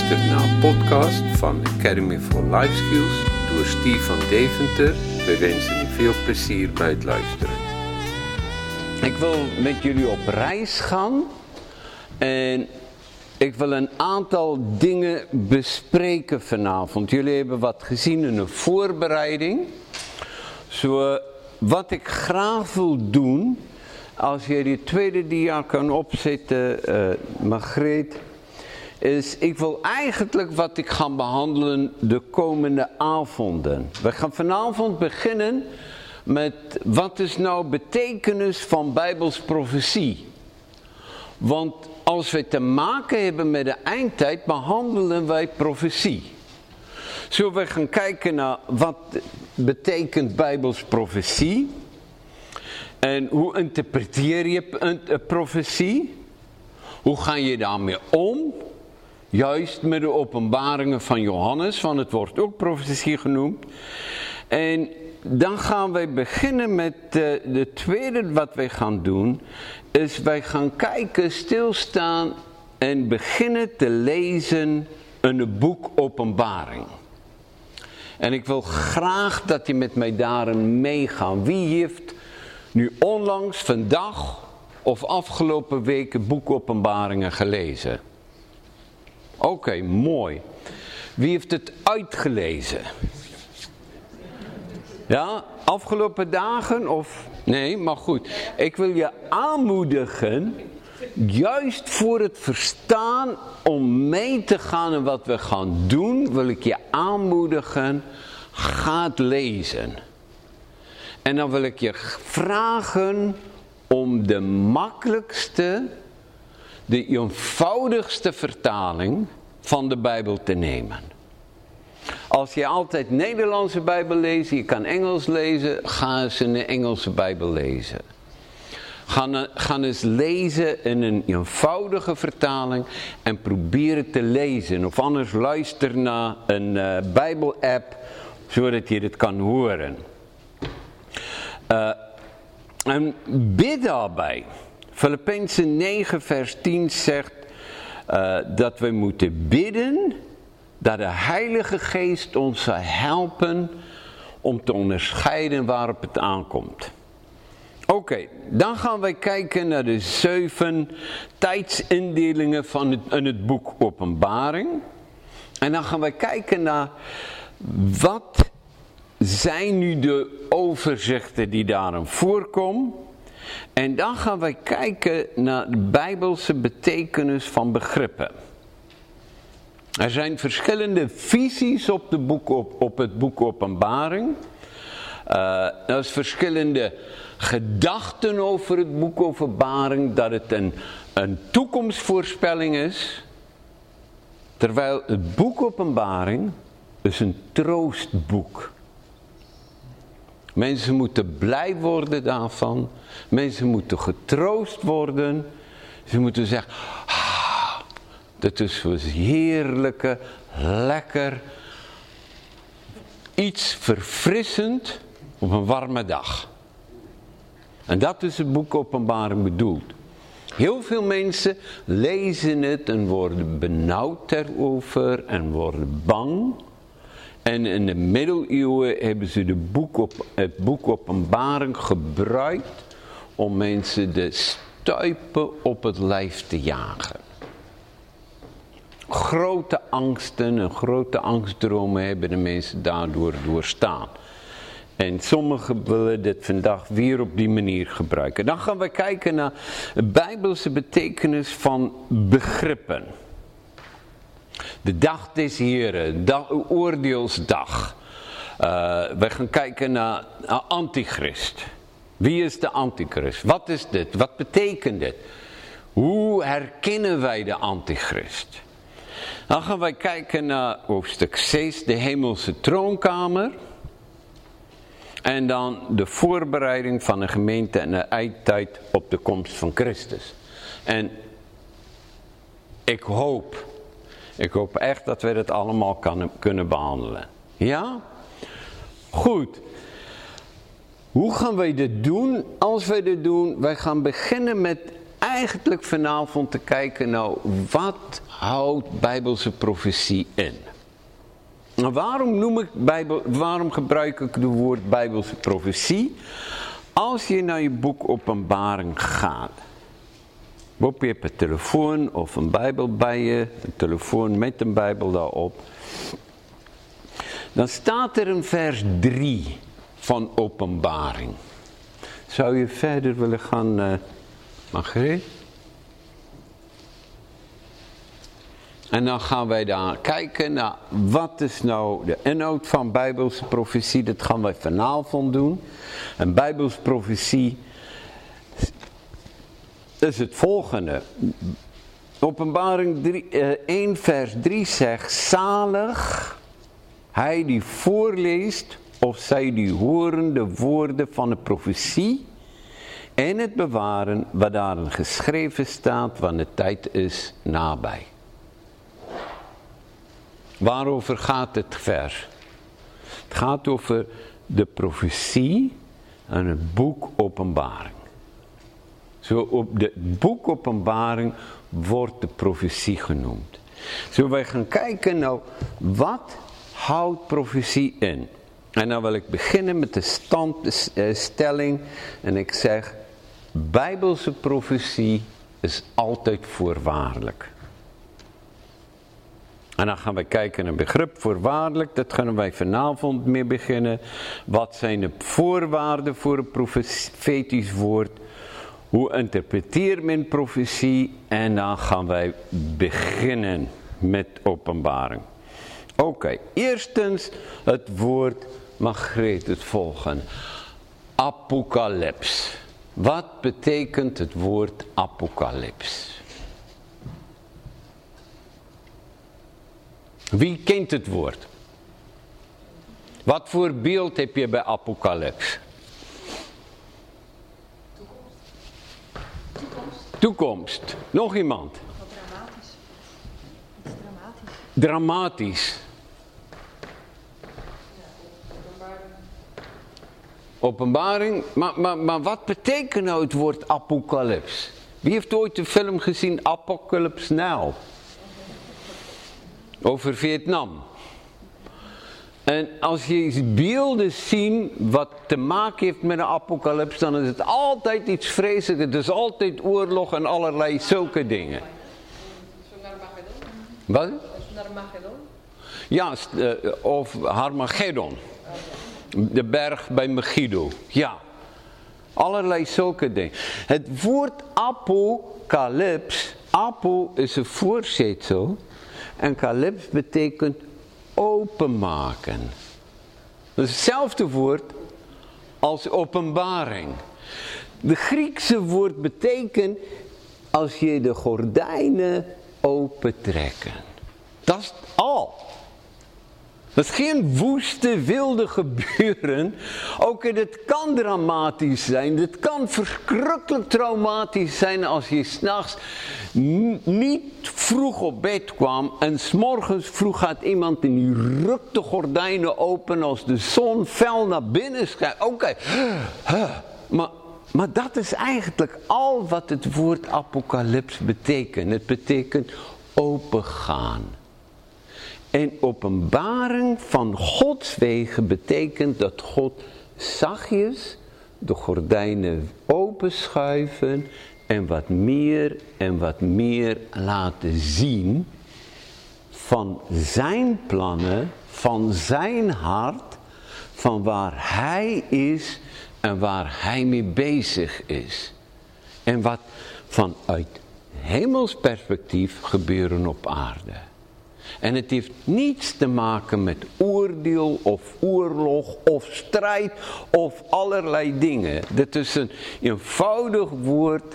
Luistert naar een podcast van Academy for Life Skills door Steve van Deventer. We wensen u veel plezier bij het luisteren. Ik wil met jullie op reis gaan en ik wil een aantal dingen bespreken vanavond. Jullie hebben wat gezien in een voorbereiding. Zo, wat ik graag wil doen, als je die tweede dia kan opzetten, uh, is ik wil eigenlijk wat ik ga behandelen de komende avonden. We gaan vanavond beginnen met wat is nou betekenis van Bijbels profetie. Want als we te maken hebben met de eindtijd, behandelen wij profetie. Zullen we gaan kijken naar wat betekent Bijbels profetie? En hoe interpreteer je een profetie? Hoe ga je daarmee om? Juist met de openbaringen van Johannes, want het wordt ook profetie genoemd. En dan gaan wij beginnen met de, eh, de tweede wat wij gaan doen. Is wij gaan kijken, stilstaan en beginnen te lezen in het boek openbaring. En ik wil graag dat je met mij daarin meegaat. Wie heeft nu onlangs, vandaag of afgelopen weken boek openbaringen gelezen? Oké, mooi. Wie heeft het uitgelezen? Ja, afgelopen dagen of... Nee, maar goed. Ik wil je aanmoedigen, juist voor het verstaan om mee te gaan in wat we gaan doen, wil ik je aanmoedigen, ga het lezen. En dan wil ik je vragen om de makkelijkste, de eenvoudigste vertaling van de Bijbel te nemen. Als je altijd Nederlandse Bijbel leest, je kan Engels lezen, ga eens de Engelse Bijbel lezen. Ga, eens lezen in een eenvoudige vertaling en probeer het te lezen. Of anders luister naar een uh, Bijbel-app, zodat je het kan horen. Uh, en bid daarbij. Filippenzen 9 vers 10 zegt uh, dat we moeten bidden dat de Heilige Geest ons zal helpen om te onderscheiden waarop het aankomt. Oké, dan gaan wij kijken naar de zeven tijdsindelingen van het, in het boek Openbaring. En dan gaan wij kijken naar wat zijn nu de overzichten die daarin voorkomen. En dan gaan wij kijken naar de bijbelse betekenis van begrippen. Er zijn verschillende visies op, de boek, op, op het boek Openbaring. Uh, er is verschillende gedachten over het boek Openbaring. Dat het een, een toekomstvoorspelling is. Terwijl het boek Openbaring is een troostboek. Mensen moeten blij worden daarvan. Mensen moeten getroost worden. Ze moeten zeggen, dat is was heerlijke, lekker, iets verfrissend op een warme dag. En dat is het boek Openbaring bedoeld. Heel veel mensen lezen het en worden benauwd erover en worden bang. En in de middeleeuwen hebben ze de boek op, het boek Openbaring gebruikt om mensen de stuipen op het lijf te jagen grote angsten en grote angstdromen hebben de mensen daardoor doorstaan. En sommigen willen dit vandaag weer op die manier gebruiken. Dan gaan we kijken naar de bijbelse betekenis van begrippen. De dag des Heren, de oordeelsdag. Uh, we gaan kijken naar, naar antichrist. Wie is de antichrist? Wat is dit? Wat betekent dit? Hoe herkennen wij de antichrist? Dan gaan wij kijken naar hoofdstuk 6, de hemelse troonkamer. En dan de voorbereiding van de gemeente en de eindtijd op de komst van Christus. En ik hoop, ik hoop echt dat we dat allemaal kan, kunnen behandelen. Ja? Goed. Hoe gaan wij dit doen? Als wij dit doen, wij gaan beginnen met eigenlijk vanavond te kijken nou wat houdt bijbelse profetie in. Nou, waarom, noem ik Bijbel, waarom gebruik ik het woord bijbelse profetie? Als je naar je boek openbaring gaat. Op je hebt een telefoon of een bijbel bij je. Een telefoon met een bijbel daarop. Dan staat er een vers 3 van openbaring. Zou je verder willen gaan, uh? En dan gaan wij daar kijken naar wat is nou de inhoud van Bijbelse profetie. Dat gaan wij vanavond doen. En Bijbelse profetie is het volgende. Openbaring 3, uh, 1 vers 3 zegt, zalig hij die voorleest of zij die horen de woorden van de profetie en het bewaren wat daarin geschreven staat, wanneer de tijd is nabij. Waarover gaat het vers? Het gaat over de profetie en het boek Openbaring. Zo op de boek Openbaring wordt de profetie genoemd. Zullen wij gaan kijken nou, wat houdt profetie in? En dan wil ik beginnen met de standstelling en ik zeg, Bijbelse profetie is altijd voorwaardelijk. En dan gaan we kijken naar begrip voorwaardelijk. Dat gaan wij vanavond mee beginnen. Wat zijn de voorwaarden voor een profetisch woord? Hoe interpreteert men profetie? En dan gaan wij beginnen met openbaring. Oké, eerstens het woord Margreet het volgen. Apocalyps. Wat betekent het woord apocalyps? Wie kent het woord? Wat voor beeld heb je bij apocalyps? Toekomst. Toekomst. Nog iemand? Dramatisch. Dramatisch. Dramatisch. Openbaring. Maar, maar, maar wat betekent nou het woord apocalyps? Wie heeft ooit de film gezien Apocalypse Now? over Vietnam. En als je beelden ziet wat te maken heeft met een apocalyps, dan is het altijd iets vreselijks. Het is altijd oorlog en allerlei zulke dingen. Wat? Ja, eh, of Harmageddon. De berg bij Megiddo. Ja. Allerlei zulke dingen. Het woord apocalyps, apo is een voorzetsel en kalips betekent openmaken. Dat is hetzelfde woord als openbaring. De Griekse woord betekent als je de gordijnen opentrekken. Dat is al. Dat is geen woeste, wilde gebeuren. Ook het kan dramatisch zijn. Het kan verschrikkelijk traumatisch zijn als je s'nachts niet vroeg op bed kwam. En s'morgens vroeg gaat iemand en die rukt de gordijnen open als de zon fel naar binnen schijnt. Oké, maar, maar dat is eigenlijk al wat het woord apocalyps betekent. Het betekent opengaan. En openbaring van Gods wegen betekent dat God zachtjes de gordijnen openschuiven en wat meer en wat meer laten zien van zijn plannen, van zijn hart, van waar hij is en waar hij mee bezig is. En wat vanuit hemels perspectief gebeuren op aarde. En het heeft niets te maken met oordeel of oorlog of strijd of allerlei dingen. Dit is een eenvoudig woord.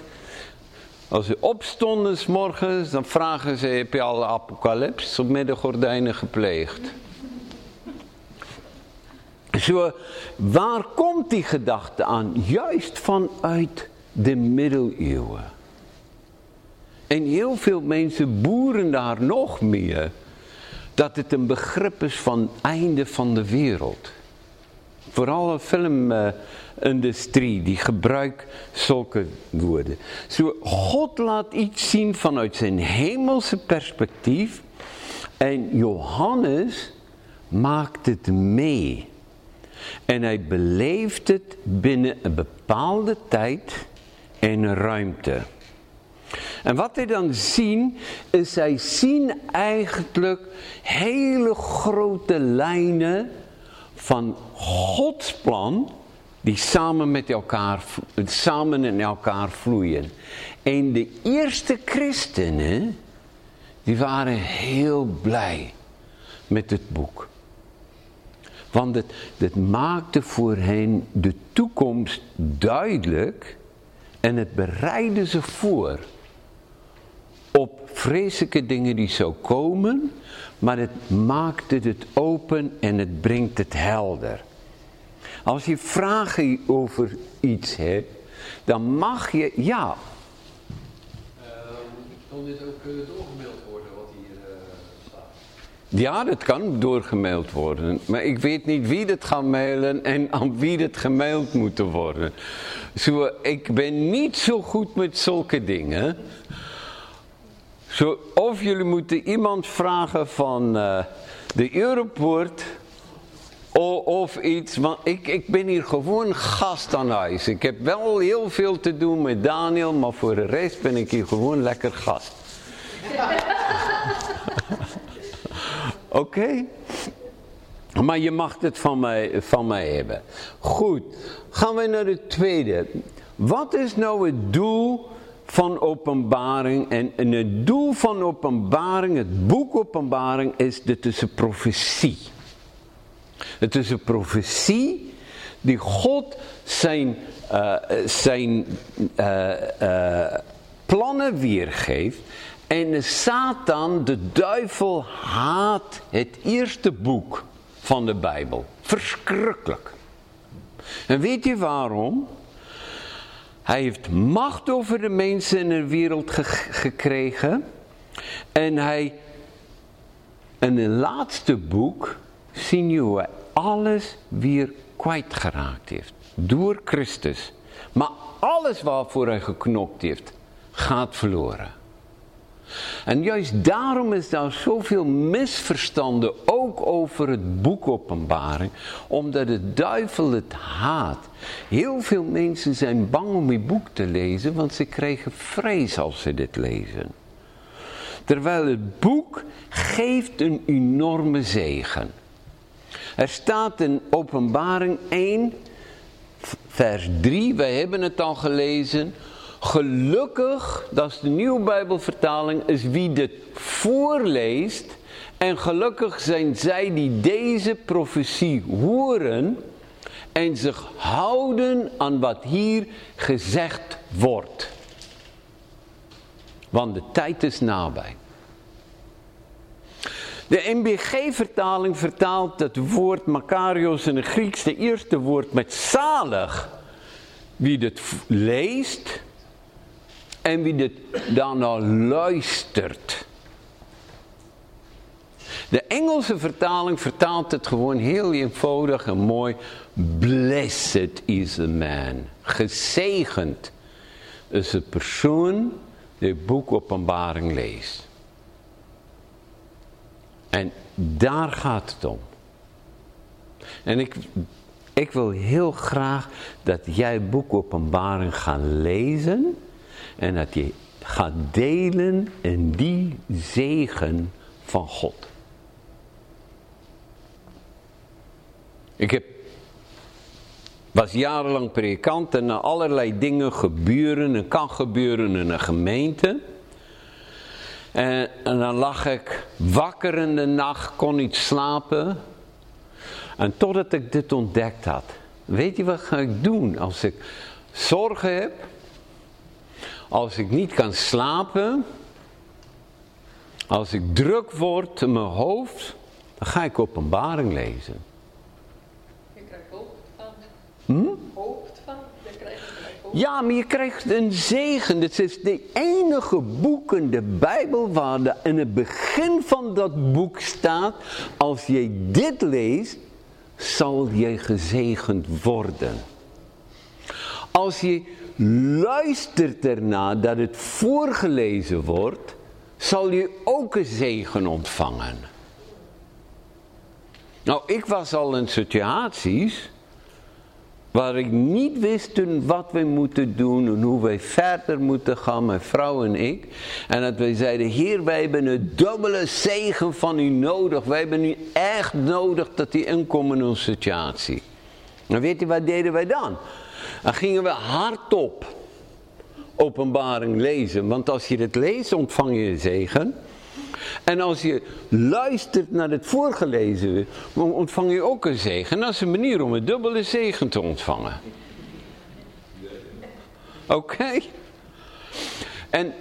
Als ze opstonden s morgens, dan vragen ze, heb je al de apocalyps op middengordijnen gepleegd? Zo, waar komt die gedachte aan? Juist vanuit de middeleeuwen. En heel veel mensen boeren daar nog meer dat het een begrip is van einde van de wereld. Vooral de filmindustrie, die gebruikt zulke woorden. Zo, God laat iets zien vanuit zijn hemelse perspectief. En Johannes maakt het mee. En hij beleeft het binnen een bepaalde tijd en ruimte. En wat hij dan zien, is zij zien eigenlijk hele grote lijnen van Gods plan die samen met elkaar, samen in elkaar vloeien. En de eerste christenen, die waren heel blij met het boek. Want het, het maakte voor hen de toekomst duidelijk en het bereidde ze voor op vreselijke dingen die zo komen, maar het maakt het open en het brengt het helder. Als je vragen over iets hebt, dan mag je, ja. Uh, kan dit ook uh, doorgemaild worden wat hier uh, staat? Ja, dat kan doorgemaild worden. Maar ik weet niet wie het gaat mailen en aan wie het gemaild moet worden. Zo, ik ben niet zo goed met zulke dingen. Zo, of jullie moeten iemand vragen van uh, de Europoort of, of, iets. Want ik, ik ben hier gewoon gast aan huis. Ik heb wel heel veel te doen met Daniel, maar voor de rest ben ik hier gewoon lekker gast. Oké? Maar je mag het van mij, van mij hebben. Goed, gaan we naar het tweede. Wat is nou het doel van openbaring. En, het doel van openbaring, het boek openbaring, is het is een profetie. Het is een profetie die God zijn, uh, zijn uh, uh, plannen weergeeft. En Satan, de duivel, haat het eerste boek van de Bijbel. Verschrikkelijk. En weet je waarom? Hij heeft macht over de mensen in de wereld gekregen. En hij, in het laatste boek, zien hij alles weer kwijtgeraakt heeft. Door Christus. Maar alles waarvoor hij geknokt heeft, gaat verloren. En juist daarom is daar zoveel misverstanden ook over het boek Openbaring, omdat de duivel het haat. Heel veel mensen zijn bang om die boek te lezen, want ze krijgen vrees als ze dit lezen. Terwijl het boek geeft een enorme zegen. Er staat in Openbaring 1, vers 3, wij hebben het al gelezen. Gelukkig, dat is de nieuwe Bijbelvertaling, is wie dit voorleest. En gelukkig zijn zij die deze profetie horen en zich houden aan wat hier gezegd wordt. Want de tijd is nabij. De NBG-vertaling vertaalt het woord Makarios in het Grieks, de eerste woord met zalig. Wie dit leest en wie dit daarna luistert. De Engelse vertaling vertaalt het gewoon heel eenvoudig en mooi. Blessed is a man. Gezegend is een persoon die het boek openbaring leest. En daar gaat het om. En ik, ik wil heel graag dat jij boek openbaring gaat lezen. En dat je gaat delen in die zegen van God. Ik heb, was jarenlang predikant en allerlei dingen gebeuren en kan gebeuren in een gemeente. En, en, dan lag ik wakker in de nacht, kon niet slapen. En totdat ik dit ontdekt had. Weet je wat ga ik doen als ik zorgen heb? Als ik niet kan slapen? Als ik druk word in mijn hoofd? Dan ga ik openbaring lezen. Je krijgt hoofd van. Hm? Hoofd van. Je krijgt hoofd. Ja, maar je krijgt een zegen. Het is de enige boek in de Bijbel waar in het begin van dat boek staat, als je dit leest, zal je gezegend worden. Als je luistert erna dat het voorgelezen wordt, zal je ook een zegen ontvangen. Nou, ik was al in situaties waar ik niet wist wat we moeten doen en hoe wij verder moeten gaan, mijn vrouw en ik. En dat wij zeiden, Heer, wij hebben een dubbele zegen van u nodig. Wij hebben u echt nodig dat u inkomt in onze situatie. En weet je, wat deden wij dan? Dan gingen we hardop openbaring lezen. Want als je het leest, ontvang je zegen. En als je luistert naar het voorgelezen, ontvang je ook een zegen. Dat is een manier om een dubbele zegen te ontvangen. Oké? En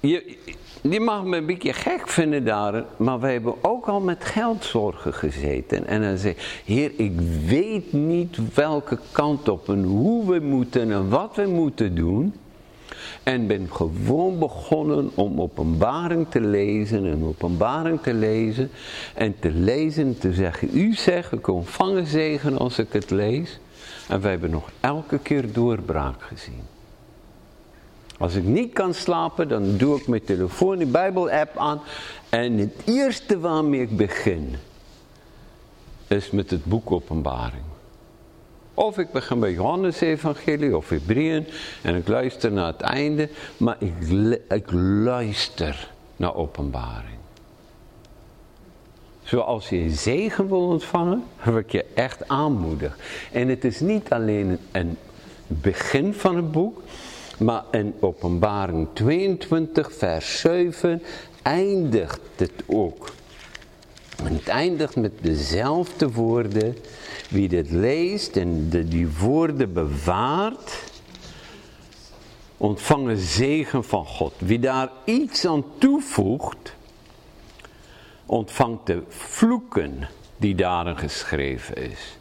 je, die mag me een beetje gek vinden daar, maar wij hebben ook al met geldzorgen gezeten. En dan zei heer, ik weet niet welke kant op en hoe we moeten en wat we moeten doen. En ben gewoon begonnen om openbaring te lezen en openbaring te lezen. En te lezen en te zeggen, u zegt, ik ontvang zegen als ik het lees. En wij hebben nog elke keer doorbraak gezien. Als ik niet kan slapen, dan doe ik mijn telefoon, die Bijbel-app aan. En het eerste waarmee ik begin, is met het boek Openbaring. Of ik begin bij Johannes Evangelie of Hebreeën en ik luister naar het einde, maar ik, ik luister naar openbaring. Zoals je zegen wil ontvangen, heb ik je echt aanmoedig. En het is niet alleen een begin van het boek, maar in openbaring 22 vers 7 eindigt het ook. Het eindigt met dezelfde woorden. Wie dit leest en de, die woorden bewaart, ontvangt zegen van God. Wie daar iets aan toevoegt, ontvangt de vloeken die daarin geschreven is.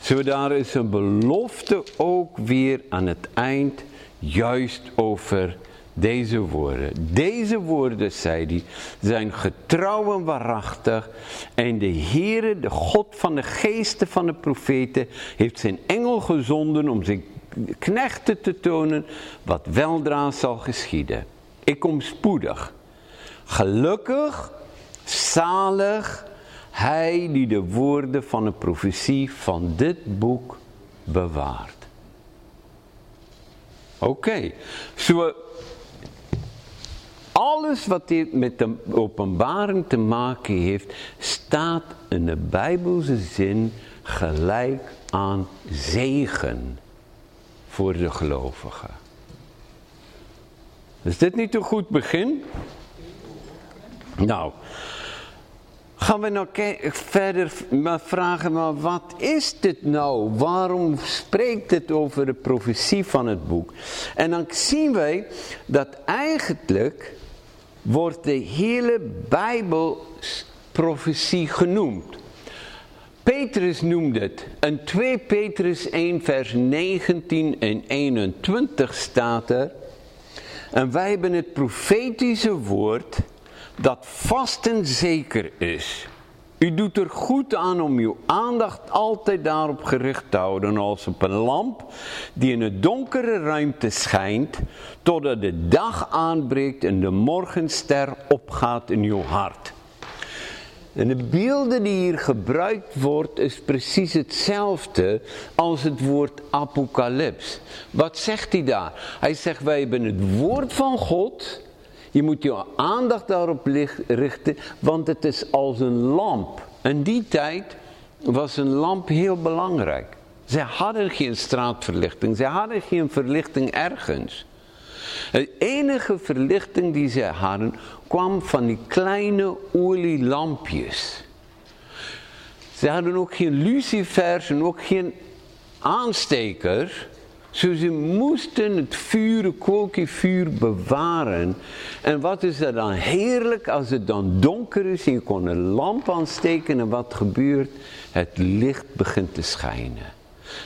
Zo daar is een belofte ook weer aan het eind juist over deze woorden. Deze woorden, zei hij, zijn getrouw en waarachtig. En de Heere, de God van de geesten van de profeten, heeft zijn engel gezonden om zijn knechten te tonen wat weldra zal geschieden. Ik kom spoedig. Gelukkig, zalig, hij die de woorden van de profetie van dit boek bewaart. Oké, okay. alles wat dit met de openbaring te maken heeft, staat in de Bijbelse zin gelijk aan zegen voor de gelovigen. Is dit niet een goed begin? Nou, gaan we nou verder maar vragen, maar wat is dit nou? Waarom spreekt het over de profetie van het boek? En dan zien wij dat eigenlijk wordt de hele Bijbel profetie genoemd. Petrus noemt het. In 2 Petrus 1 vers 19 en 21 staat er. En wij hebben het profetische woord dat vast en zeker is. U doet er goed aan om uw aandacht altijd daarop gericht te houden als op een lamp die in een donkere ruimte schijnt totdat de dag aanbreekt en de morgenster opgaat in uw hart. En de beelden die hier gebruikt wordt is precies hetzelfde als het woord apocalyps. Wat zegt hij daar? Hij zegt wij hebben het woord van God je moet je aandacht daarop richten, want het is als een lamp. In die tijd was een lamp heel belangrijk. Zij hadden geen straatverlichting, zij hadden geen verlichting ergens. De enige verlichting die zij hadden kwam van die kleine olielampjes. Ze hadden ook geen lucifers en ook geen aansteker. Zo ze moesten het vuur, vuur bewaren. En wat is er dan heerlijk als het dan donker is en je kon een lamp aansteken en wat gebeurt? Het licht begint te schijnen.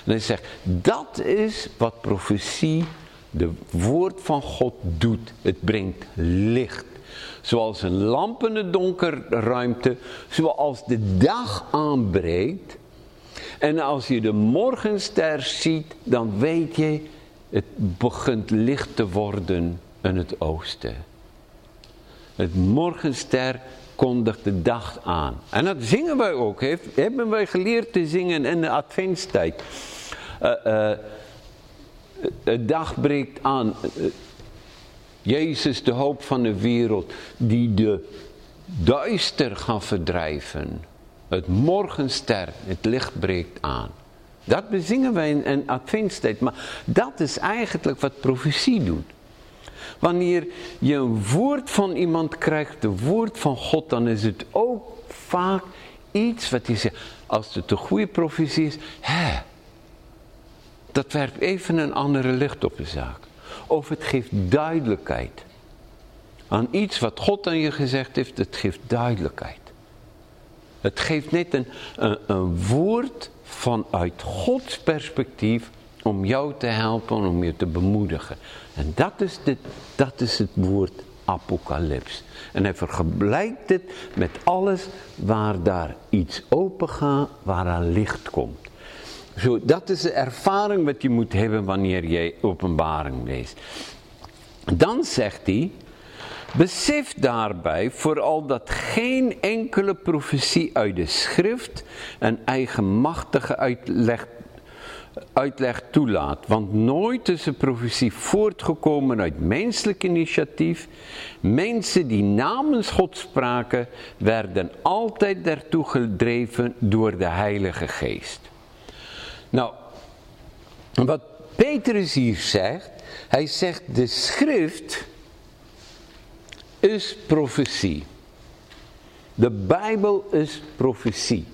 En hij zegt, dat is wat profetie, de woord van God doet. Het brengt licht. Zoals een lamp in de donkere ruimte, zoals de dag aanbreekt. En als je de morgenster ziet, dan weet je, het begint licht te worden in het oosten. Het morgenster kondigt de dag aan. En dat zingen wij ook. Hebben wij geleerd te zingen in de adventstijd. Uh, het dag breekt aan. Jezus, de hoop van de wereld, die de duister gaat verdrijven. Het morgenster, het licht breekt aan. Dat bezingen wij in een adventstijd. Maar dat is eigenlijk wat profetie doet. Wanneer je een woord van iemand krijgt, de woord van God, dan is het ook vaak iets wat je zegt. Als het een goede profetie is, hè, dat werpt even een andere licht op de zaak. Of het geeft duidelijkheid. Aan iets wat God aan je gezegd heeft, het geeft duidelijkheid. Het geeft net een, een, woord vanuit Gods perspectief om jou te helpen, om je te bemoedigen. En dat is, de, dat is het woord apocalyps. En hij vergelijkt het met alles waar daar iets open gaat, waar er licht komt. Zo, dat is de ervaring wat je moet hebben wanneer jij openbaring leest. Dan zegt hij, besef daarbij vooral dat geen enkele profetie uit de schrift een eigenmachtige uitleg uitleg toelaat. Want nooit is een profetie voortgekomen uit menselijk initiatief. Mensen die namens God spraken, werden altijd daartoe gedreven door de Heilige Geest. Nou, wat Petrus hier zegt, hij zegt de schrift is profetie. De Bijbel is profetie.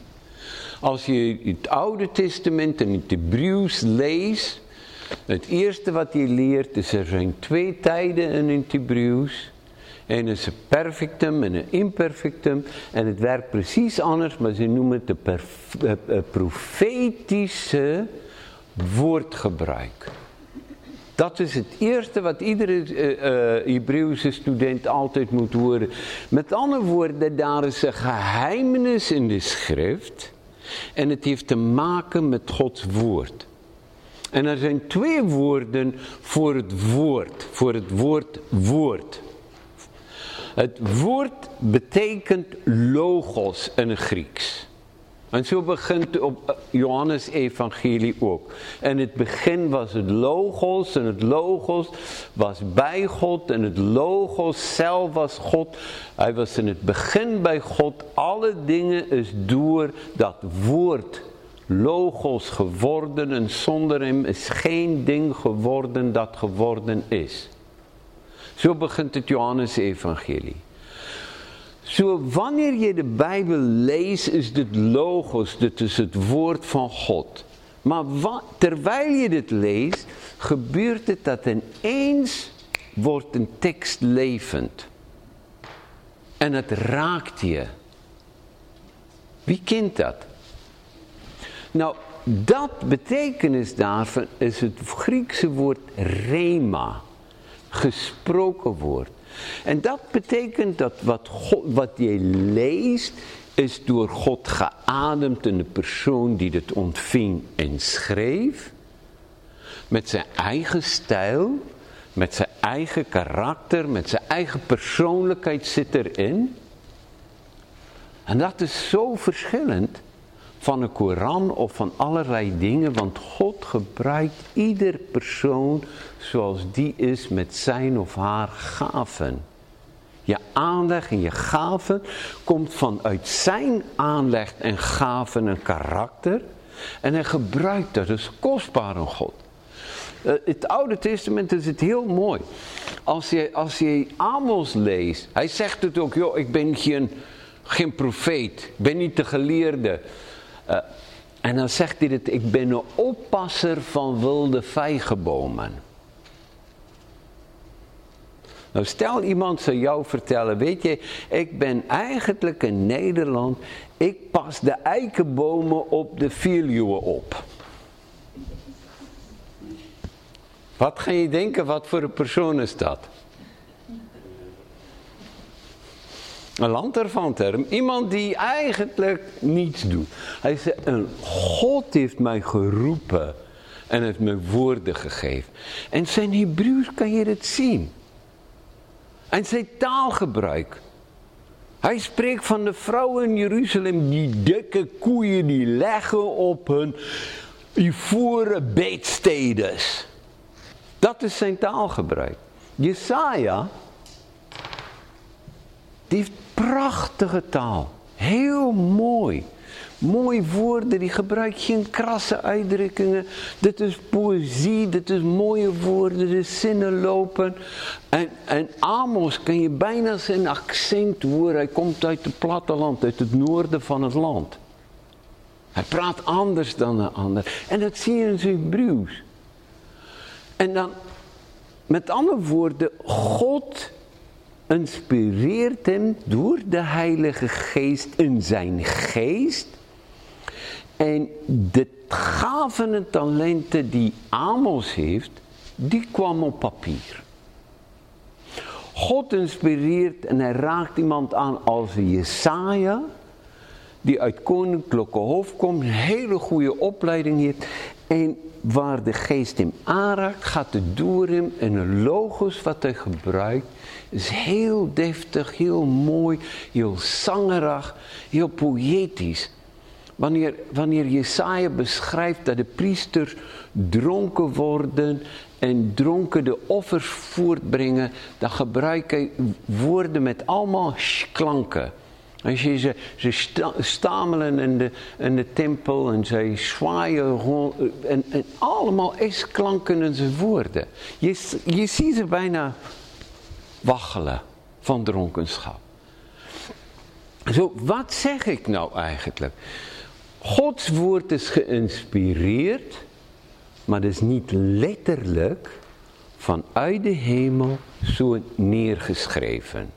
Als je het Oude Testament en het Hebreeuws leest, het eerste wat je leert is er zijn twee tijden in het Hebreeuws. Een is een perfectum en een imperfectum. En het werkt precies anders, maar ze noemen het de profetische woordgebruik. Dat is het eerste wat iedere uh, Hebreeuwse student altijd moet horen. Met andere woorden, daar is een geheimenis in de schrift en het heeft te maken met Gods woord. En er zijn twee woorden voor het woord, voor het woord woord. Het woord betekent logos in het Grieks. En zo begint op eh, Johannes evangelie ook. En het begin was het logos en het logos was bij God en het logos zelf was God. Hij was in het begin bij God. Alle dingen is door dat woord logos geworden en zonder hem is geen ding geworden dat geworden is. Zo begint het Johannes evangelie. Zo wanneer je de Bijbel leest, is dit logos, dit is het woord van God. Maar terwijl je dit leest, gebeurt het dat ineens wordt een tekst levend. En het raakt je. Wie kent dat? Nou, dat betekenis daarvan is het Griekse woord rema. Gesproken woord. En dat betekent dat wat, God, wat je leest is door God geademd in de persoon die het ontving en schreef. Met zijn eigen stijl, met zijn eigen karakter, met zijn eigen persoonlijkheid zit erin. En dat is zo verschillend van een Koran of van allerlei dingen, want God gebruikt ieder persoon zoals die is met zijn of haar gaven. Je aanleg en je gaven komt vanuit zijn aanleg en gaven en karakter. En hij gebruikt dat, dat kostbaar aan God. Uh, het Oude Testament is het heel mooi. Als je, als je Amos leest, hij zegt het ook, joh, ik ben geen, geen profeet, ik ben niet de geleerde. Uh, en dan zegt hij het, ik ben een oppasser van wilde vijgenbomen. Nou stel iemand zou jou vertellen, weet je, ik ben eigenlijk in Nederland, ik pas de eikenbomen op de Veluwe op. Wat ga je denken, wat voor een persoon is dat? Een lanterfanterm. Iemand die eigenlijk niets doet. Hij zei, een God heeft mij geroepen en heeft me woorden gegeven. En zijn Hebreeuws kan je het zien. En zijn taalgebruik. Hij spreekt van de vrouwen in Jeruzalem die dikke koeien die leggen op hun ivoren beetstedes. Dat is zijn taalgebruik. Jesaja, die heeft prachtige taal. Heel mooi. Mooie woorden, die gebruikt geen krasse uitdrukkingen. Dit is poëzie, dit is mooie woorden, de zinnen lopen. En, en Amos kan je bijna zijn accent horen. Hij komt uit het platteland, uit het noorden van het land. Hij praat anders dan de ander. En dat zie je in zijn Hebreeuws. En dan, met andere woorden, God inspireert hem door de Heilige Geest in zijn geest en de gaven en talenten die Amos heeft, die kwam op papier. God inspireert en hij raakt iemand aan als Jesaja, die uit koninklijke hoofd komt, een hele goede opleiding heeft. En waar de geest hem aanraakt, gaat door hem en een logos wat hij gebruikt is heel deftig, heel mooi, heel zangerig, heel poëtisch. Wanneer, wanneer Jesaja beschrijft dat de priesters dronken worden en dronken de offers voortbrengen, dan gebruik hij woorden met allemaal klanken. Als je ze, stamelen in de, in de tempel en ze zwaaien rond, en, en allemaal S-klanken in zijn woorden. Je, je ziet ze bijna waggelen van dronkenschap. Zo, wat zeg ik nou eigenlijk? Gods woord is geïnspireerd, maar is niet letterlijk vanuit de hemel zo neergeschreven.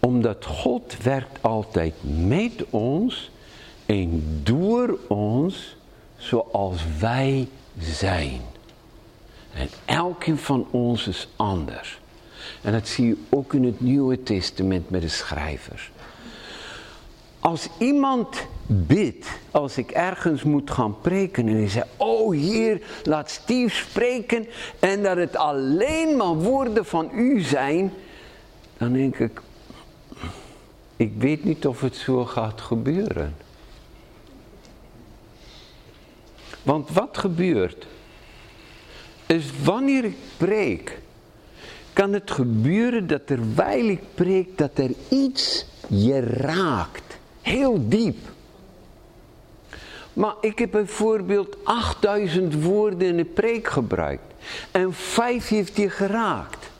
Omdat God werkt altijd met ons en door ons zoals wij zijn. En elkeen van ons is anders. En dat zie je ook in het Nieuwe Testament met de schrijvers. Als iemand bidt, als ik ergens moet gaan preken en hij zegt, oh Heer, laat Steve spreken en dat het alleen maar woorden van u zijn, dan denk ik, ik weet niet of het zo gaat gebeuren. Want wat gebeurt? Is wanneer ik preek, kan het gebeuren dat terwijl ik preek, dat er iets je raakt. Heel diep. Maar ik heb bijvoorbeeld 8000 woorden in de preek gebruikt. En vijf heeft je geraakt.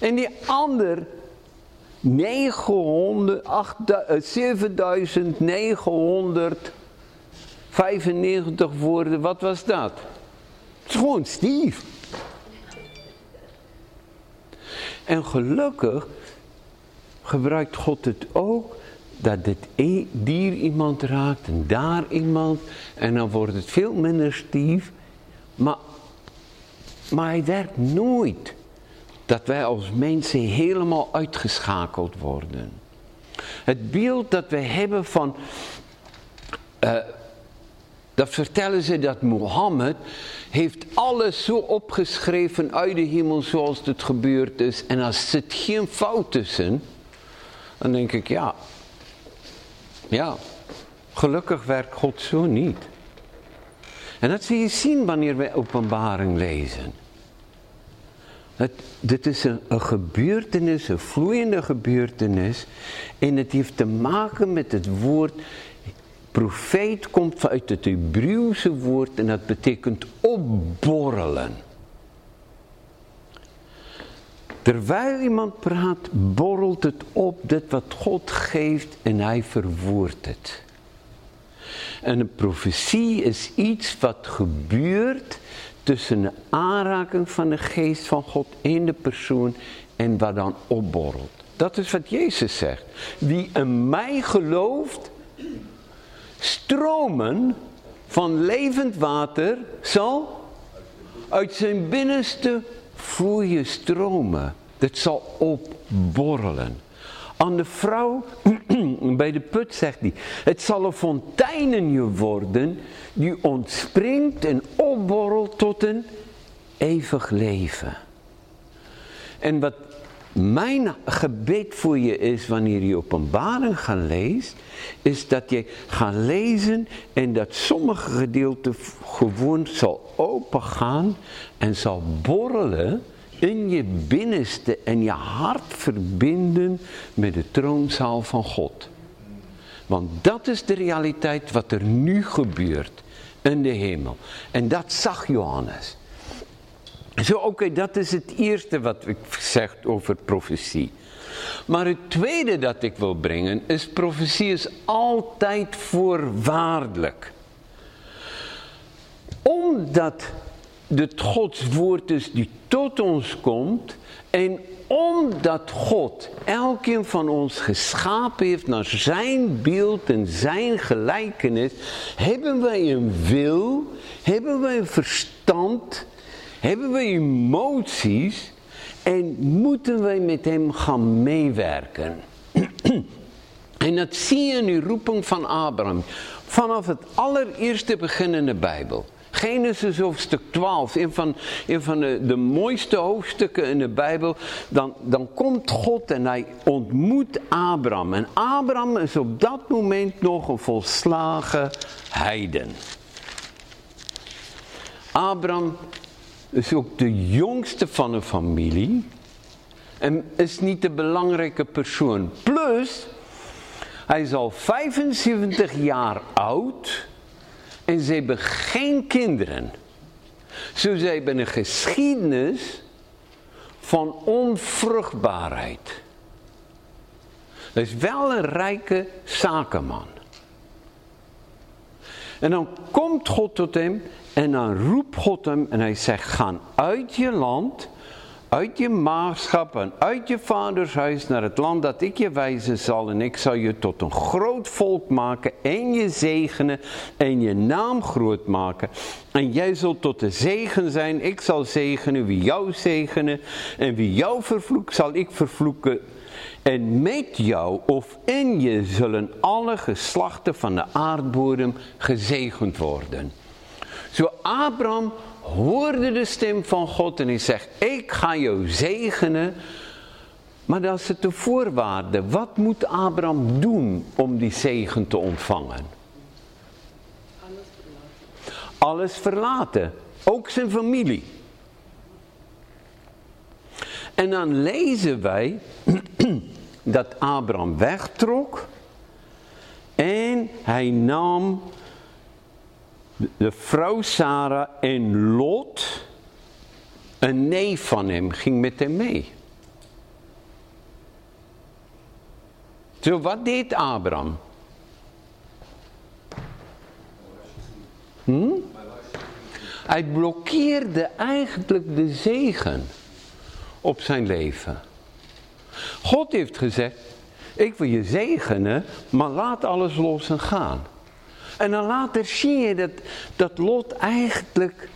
En die ander 900, 7995 woorden, wat was dat? Het is gewoon stief. En gelukkig gebruikt God het ook dat dit e- dier iemand raakt en daar iemand. En dan wordt het veel minder stief. Maar, maar hij werkt nooit dat wij als mensen helemaal uitgeschakeld worden. Het beeld dat we hebben van... Uh, dat vertellen ze dat Mohammed heeft alles zo opgeschreven uit de hemel zoals het gebeurd is. En als zit geen fout tussen, dan denk ik ja, ja, gelukkig werkt God zo niet. En dat zie je zien wanneer wij openbaring lezen. Het, dit is een, gebeurtenis, een vloeiende gebeurtenis. En het heeft te maken met het woord. Profeet komt uit het Hebreeuwse woord en dat betekent opborrelen. Terwijl iemand praat, borrelt het op, dit wat God geeft en hij verwoordt het. En een profetie is iets wat gebeurt tussen de aanraking van de geest van God in de persoon en wat dan opborrelt. Dat is wat Jezus zegt. Wie in mij gelooft, stromen van levend water zal uit zijn binnenste vloeien stromen. Dat zal opborrelen. Aan de vrouw bij de put zegt hij, het zal een fontein in je worden die ontspringt en opborrelt tot een eeuwig leven. En wat mijn gebed voor je is wanneer je openbaring gaat lezen, is dat je gaat lezen en dat sommige gedeelten gewoon zal opengaan en zal borrelen in je binnenste en je hart verbinden met de troonzaal van God. Want dat is de realiteit wat er nu gebeurt in de hemel. En dat zag Johannes. Zo, oké, dat is het eerste wat ik zeg over profetie. Maar het tweede dat ik wil brengen is, profetie is altijd voorwaardelijk. Omdat het Gods woord is die tot ons komt en omdat God elkeen van ons geschapen heeft naar zijn beeld en zijn gelijkenis, hebben wij een wil, hebben wij een verstand, hebben wij emoties en moeten wij met hem gaan meewerken. en dat zie je in de roeping van Abraham. Vanaf het allereerste begin in de Bijbel. Genesis hoofdstuk 12, een van, een van de, de mooiste hoofdstukken in de Bijbel. Dan, dan komt God en hij ontmoet Abraham. En Abraham is op dat moment nog een volslagen heiden. Abraham is ook de jongste van een familie. En is niet de belangrijke persoon. Plus, hij is al 75 jaar oud. En ze hebben geen kinderen. Zo ze hebben een geschiedenis van onvruchtbaarheid. Dat is wel een rijke zakenman. En dan komt God tot hem en dan roept God hem en hij zegt, ga uit je land uit je maagschap en uit je vaders huis naar het land dat ik je wijzen zal. En ik zal je tot een groot volk maken en je zegenen en je naam groot maken. En jij zult tot de zegen zijn. Ik zal zegenen wie jou zegenen. En wie jou vervloekt zal ik vervloeken. En met jou of in je zullen alle geslachten van de aardbodem gezegend worden. Zo Abraham hoorde de stem van God en hij zegt, ik ga jou zegenen. Maar dat is het de voorwaarde. Wat moet Abraham doen om die zegen te ontvangen? Alles verlaten. Alles verlaten. Ook zijn familie. En dan lezen wij dat Abraham wegtrok en hij nam de vrouw Sarah en Lot, een neef van hem, ging met hem mee. Zo, wat deed Abraham? Hm? Hij blokkeerde eigenlijk de zegen op zijn leven. God heeft gezegd, ik wil je zegenen, maar laat alles los en gaan. En dan later zie je dat, dat Lot eigenlijk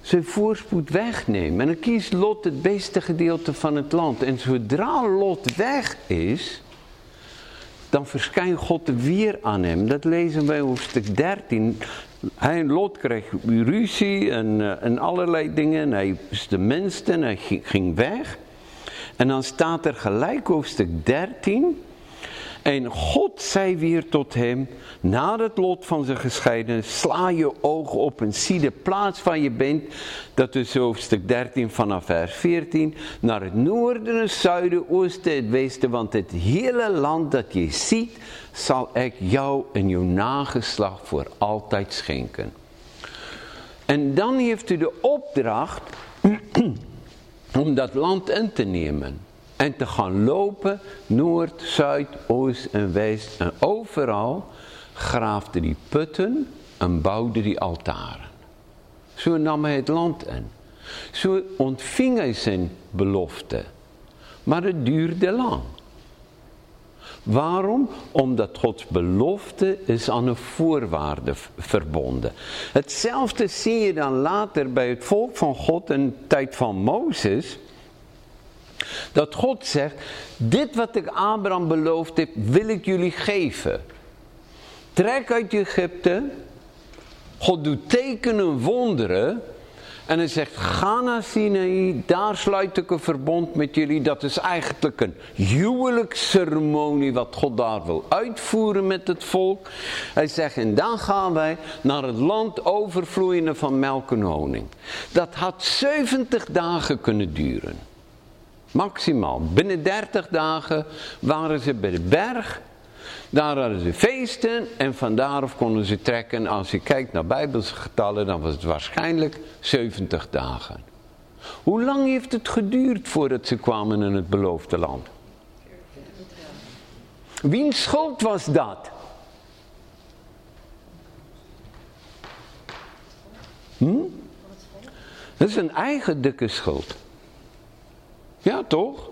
zijn voorspoed wegneemt. En dan kiest Lot het beste gedeelte van het land. En zodra Lot weg is, dan verschijnt God weer aan hem. Dat lezen wij hoofdstuk 13. Hij en Lot kreeg ruzie en, uh, en allerlei dingen. hij is de minste en hij ging weg. En dan staat er gelijk hoofdstuk 13. En God zei weer tot hem, na het lot van zijn gescheiden, sla je ogen op en zie de plaats waar je bent. Dat is hoofdstuk 13 vanaf vers 14. Naar het noorden, het zuiden, oosten, het westen. Want het hele land dat je ziet, zal ik jou en jouw nageslacht voor altijd schenken. En dan heeft u de opdracht om dat land in te nemen. En te gaan lopen, noord, zuid, oost en west. En overal graafde die putten en bouwde die altaren. Zo nam hij het land in. Zo ontving hij zijn belofte. Maar het duurde lang. Waarom? Omdat Gods belofte is aan een voorwaarde verbonden. Hetzelfde zie je dan later bij het volk van God in de tijd van Mozes. Dat God zegt, dit wat ik Abraham beloofd heb, wil ik jullie geven. Trek uit Egypte. God doet tekenen, wonderen. En hij zegt, ga naar Sinaï, daar sluit ik een verbond met jullie. Dat is eigenlijk een huwelijksceremonie wat God daar wil uitvoeren met het volk. Hij zegt, en dan gaan wij naar het land overvloeiende van melk en honing. Dat had 70 dagen kunnen duren. Maximaal. Binnen 30 dagen waren ze bij de berg. Daar hadden ze feesten en vandaar konden ze trekken. Als je kijkt naar bijbelse getallen, dan was het waarschijnlijk 70 dagen. Hoe lang heeft het geduurd voordat ze kwamen in het beloofde land? Wiens schuld was dat? Hm? Dat is een eigen dikke schuld. Ja, toch?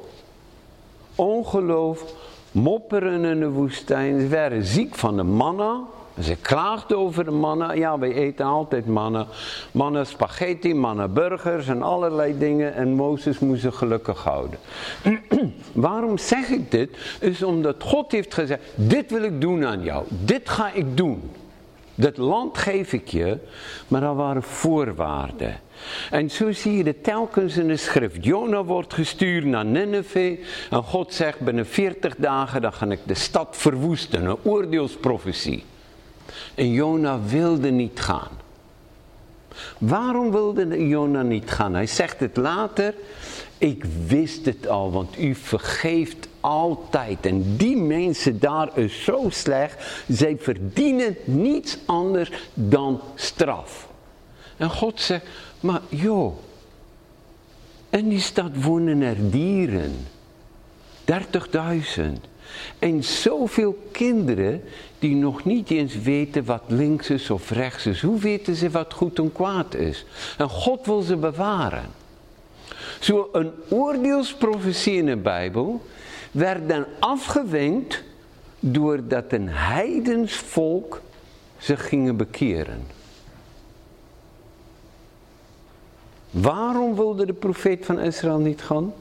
Ongeloof, mopperen in de woestijn. Ze werden ziek van de manna. Ze klaagden over de mannen. Ja, wij eten altijd mannen. Mannen spaghetti, mannen burgers en allerlei dingen. En Mozes moest ze gelukkig houden. Waarom zeg ik dit? Is omdat God heeft gezegd, dit wil ik doen aan jou. Dit ga ik doen. Dat land geef ik je, maar dat waren voorwaarden. En zo zie je het telkens in de schrift. Jona wordt gestuurd naar Nineveh. En God zegt binnen 40 dagen dan ga ik de stad verwoesten. Een oordeelsprofetie. En Jona wilde niet gaan. Waarom wilde Jona niet gaan? Hij zegt het later. Ik wist het al, want u vergeeft altijd. En die mensen daar is zo slecht. Zij verdienen niets anders dan straf. En God zegt, maar joh. En die stad wonen er dieren. 30.000. En zoveel kinderen die nog niet eens weten wat links is of rechts is. Hoe weten ze wat goed en kwaad is? En God wil ze bewaren. Een oordeelsprofetie in de Bijbel werd dan afgewenkt doordat een heidens volk zich gingen bekeren. Waarom wilde de profeet van Israël niet gaan?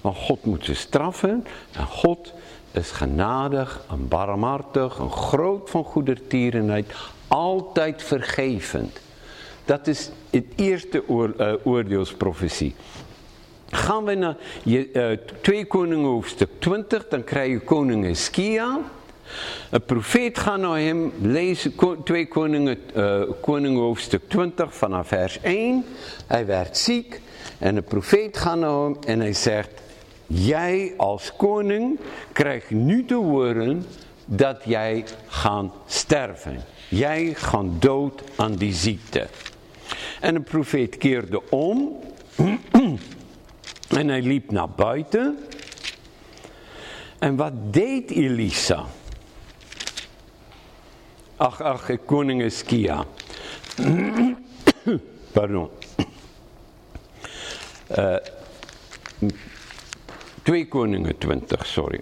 Want God moet ze straffen en God is genadig en barmhartig en groot van goedertierenheid, altijd vergevend. Dat is het eerste oor, uh, oordeelsprofetie. Gaan we naar je, uh, 2 Koningen hoofdstuk 20, dan krijg je koning Eskia. Een profeet gaat naar hem, lees 2 Koningen, uh, Koningen hoofdstuk 20 vanaf vers 1. Hij werd ziek en de profeet gaat naar hem en hij zegt... Jij als koning krijgt nu te horen dat jij gaat sterven. Jij gaat dood aan die ziekte. En de profeet keerde om en hij liep naar buiten. En wat deed Elisa? Ach, ach, koning Eskia. Pardon. Uh, 2 Koningen 20, sorry.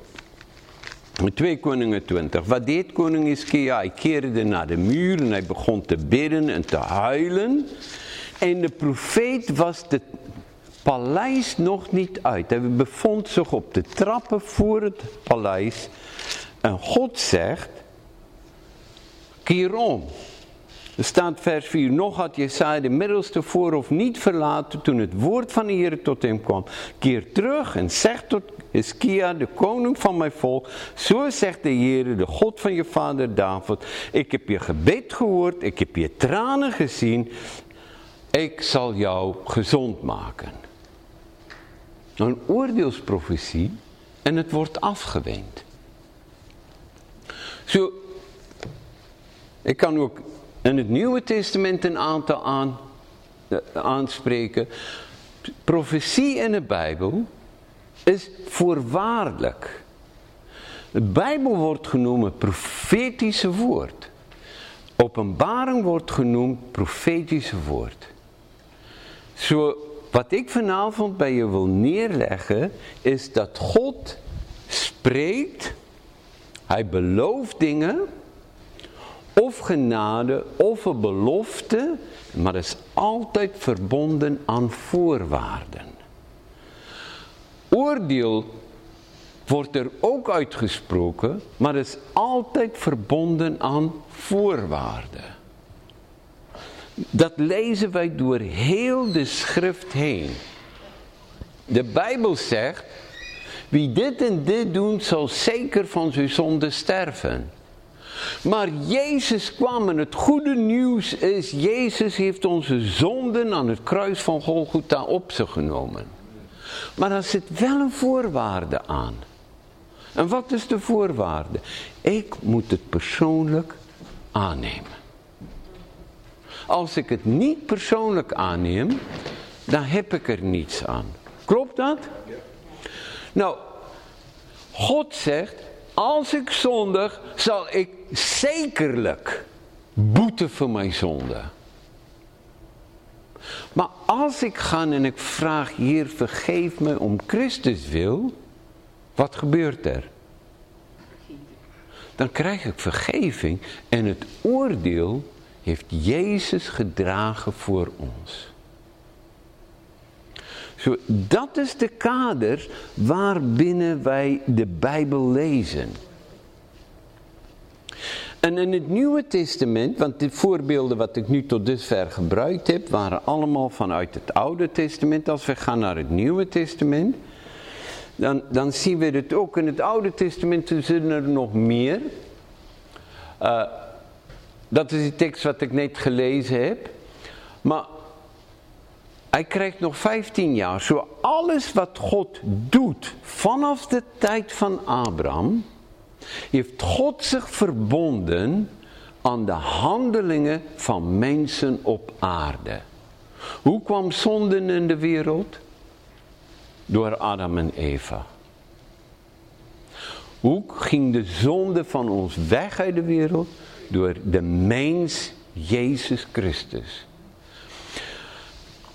2 Koningen 20. Wat deed koning Iskia? Hij keerde naar de muur en hij begon te bidden en te huilen. En de profeet was het paleis nog niet uit. Hij bevond zich op de trappen voor het paleis. En God zegt, keer om. Er staat vers 4, nog had Jesaja de middelste voorhof niet verlaten toen het woord van de Heer tot hem kwam. Keer terug en zeg tot Hiskia, de koning van mijn volk, zo zegt de Heer, de God van je vader David, ik heb je gebed gehoord, ik heb je tranen gezien, ik zal jou gezond maken. Een oordeelsprofetie en het wordt afgewend. Zo, ik kan ook in het Nieuwe Testament een aantal aan, uh, aanspreken. Profetie in de Bijbel is voorwaardelijk. De Bijbel wordt genoemd profetische woord. Openbaring wordt genoemd profetische woord. Zo, wat ik vanavond bij je wil neerleggen, is dat God spreekt, hij belooft dingen, of genade of een belofte, maar is altijd verbonden aan voorwaarden. oordeel wordt er ook uitgesproken, maar is altijd verbonden aan voorwaarden. Dat lezen wij door heel de schrift heen. De Bijbel zegt, wie dit en dit doet, zal zeker van zijn zonde sterven. Maar Jezus kwam en het goede nieuws is, Jezus heeft onze zonden aan het kruis van Golgotha op zich genomen. Maar er zit wel een voorwaarde aan. En wat is de voorwaarde? Ik moet het persoonlijk aannemen. Als ik het niet persoonlijk aanneem, dan heb ik er niets aan. Klopt dat? Nou, God zegt, als ik zondig, zal ik zekerlijk boete voor mijn zonde. Maar als ik ga en ik vraag, hier vergeef me om Christus wil, wat gebeurt er? Dan krijg ik vergeving en het oordeel heeft Jezus gedragen voor ons. Dat is de kader waarbinnen wij de Bijbel lezen. En in het Nieuwe Testament, want de voorbeelden wat ik nu tot dusver gebruikt heb, waren allemaal vanuit het Oude Testament. Als we gaan naar het Nieuwe Testament, dan, dan zien we het ook. In het Oude Testament zijn er nog meer. Uh, dat is die tekst wat ik net gelezen heb. Maar hij krijgt nog 15 jaar. Zo alles wat God doet vanaf de tijd van Abraham, heeft God zich verbonden aan de handelingen van mensen op aarde. Hoe kwam zonde in de wereld? Door Adam en Eva. Hoe ging de zonde van ons weg uit de wereld? Door de mens Jezus Christus.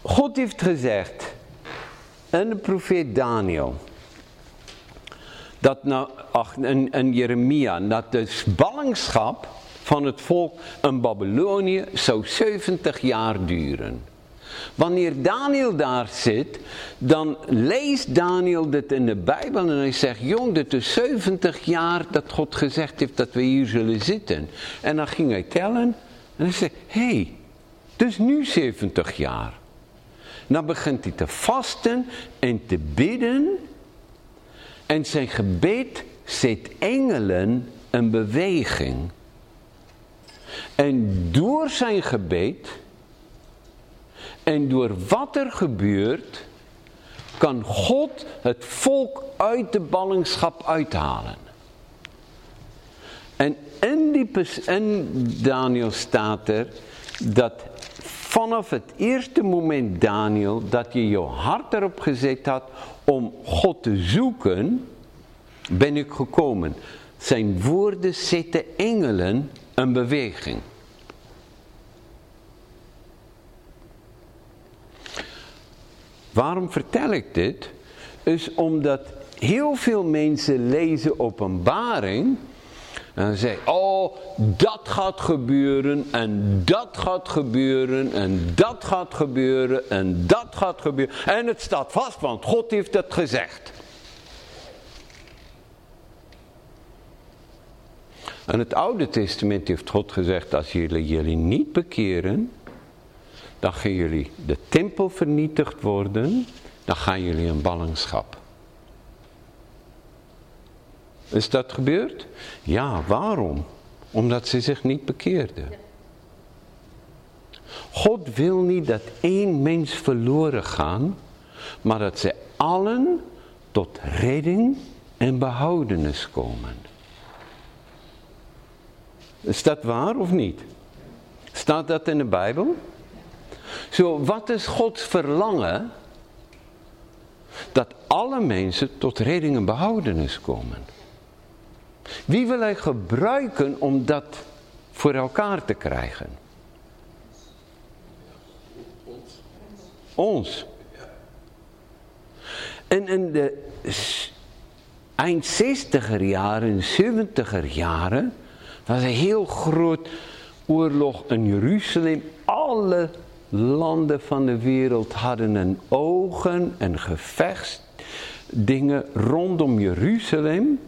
God heeft gezegd, en de profeet Daniel, dat nou, ach, en, en Jeremia, dat de ballingschap van het volk in Babylonië zou 70 jaar duren. Wanneer Daniel daar zit, dan leest Daniel dit in de Bijbel en hij zegt, jong, dit is 70 jaar dat God gezegd heeft dat we hier zullen zitten. En dan ging hij tellen en hij zei, hé, hey, het is nu 70 jaar. Dan begint hij te vasten en te bidden. En zijn gebed zet engelen in beweging. En door zijn gebed en door wat er gebeurt, kan God het volk uit de ballingschap uithalen. En in, die, in Daniel staat er dat vanaf het eerste moment, Daniel, dat je je hart erop gezet had om God te zoeken, ben ik gekomen. Zijn woorden zetten engelen in beweging. Waarom vertel ik dit? Is omdat heel veel mensen lezen openbaring en dan oh, dat gaat gebeuren en dat gaat gebeuren en dat gaat gebeuren en dat gaat gebeuren. En het staat vast, want God heeft het gezegd. En het Oude Testament heeft God gezegd, als jullie jullie niet bekeren, dan gaan jullie de tempel vernietigd worden, dan gaan jullie in ballingschap. Is dat gebeurd? Ja, waarom? Omdat ze zich niet bekeerden. God wil niet dat één mens verloren gaan, maar dat ze allen tot redding en behoudenis komen. Is dat waar of niet? Staat dat in de Bijbel? Zo, wat is Gods verlangen? Dat alle mensen tot redding en behoudenis komen. Wie wil hij gebruiken om dat voor elkaar te krijgen? Ons. En in de eind 60er jaren, 70er jaren, was een heel groot oorlog in Jeruzalem. Alle landen van de wereld hadden een ogen, een gevecht dingen rondom Jeruzalem.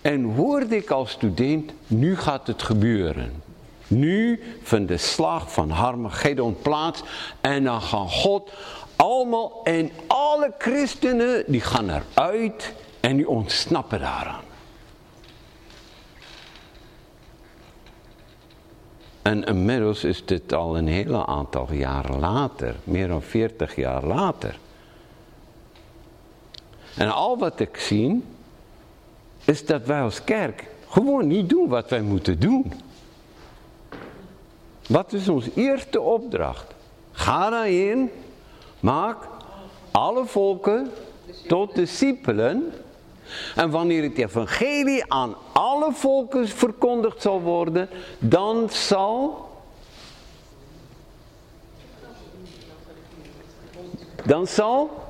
En hoorde ik als student, nu gaat het gebeuren. Nu vindt de slag van Harmagedon plaats en dan gaan God allemaal en alle christenen die gaan eruit en die ontsnappen daaraan. En inmiddels is dit al een hele aantal jaren later, meer dan 40 jaar later. En al wat ik zie, is dat wij als kerk gewoon niet doen wat wij moeten doen. Wat is onze eerste opdracht? Ga daarin, maak alle volken tot discipelen. En wanneer het evangelie aan alle volken verkondigd zal worden, dan zal... Dan zal...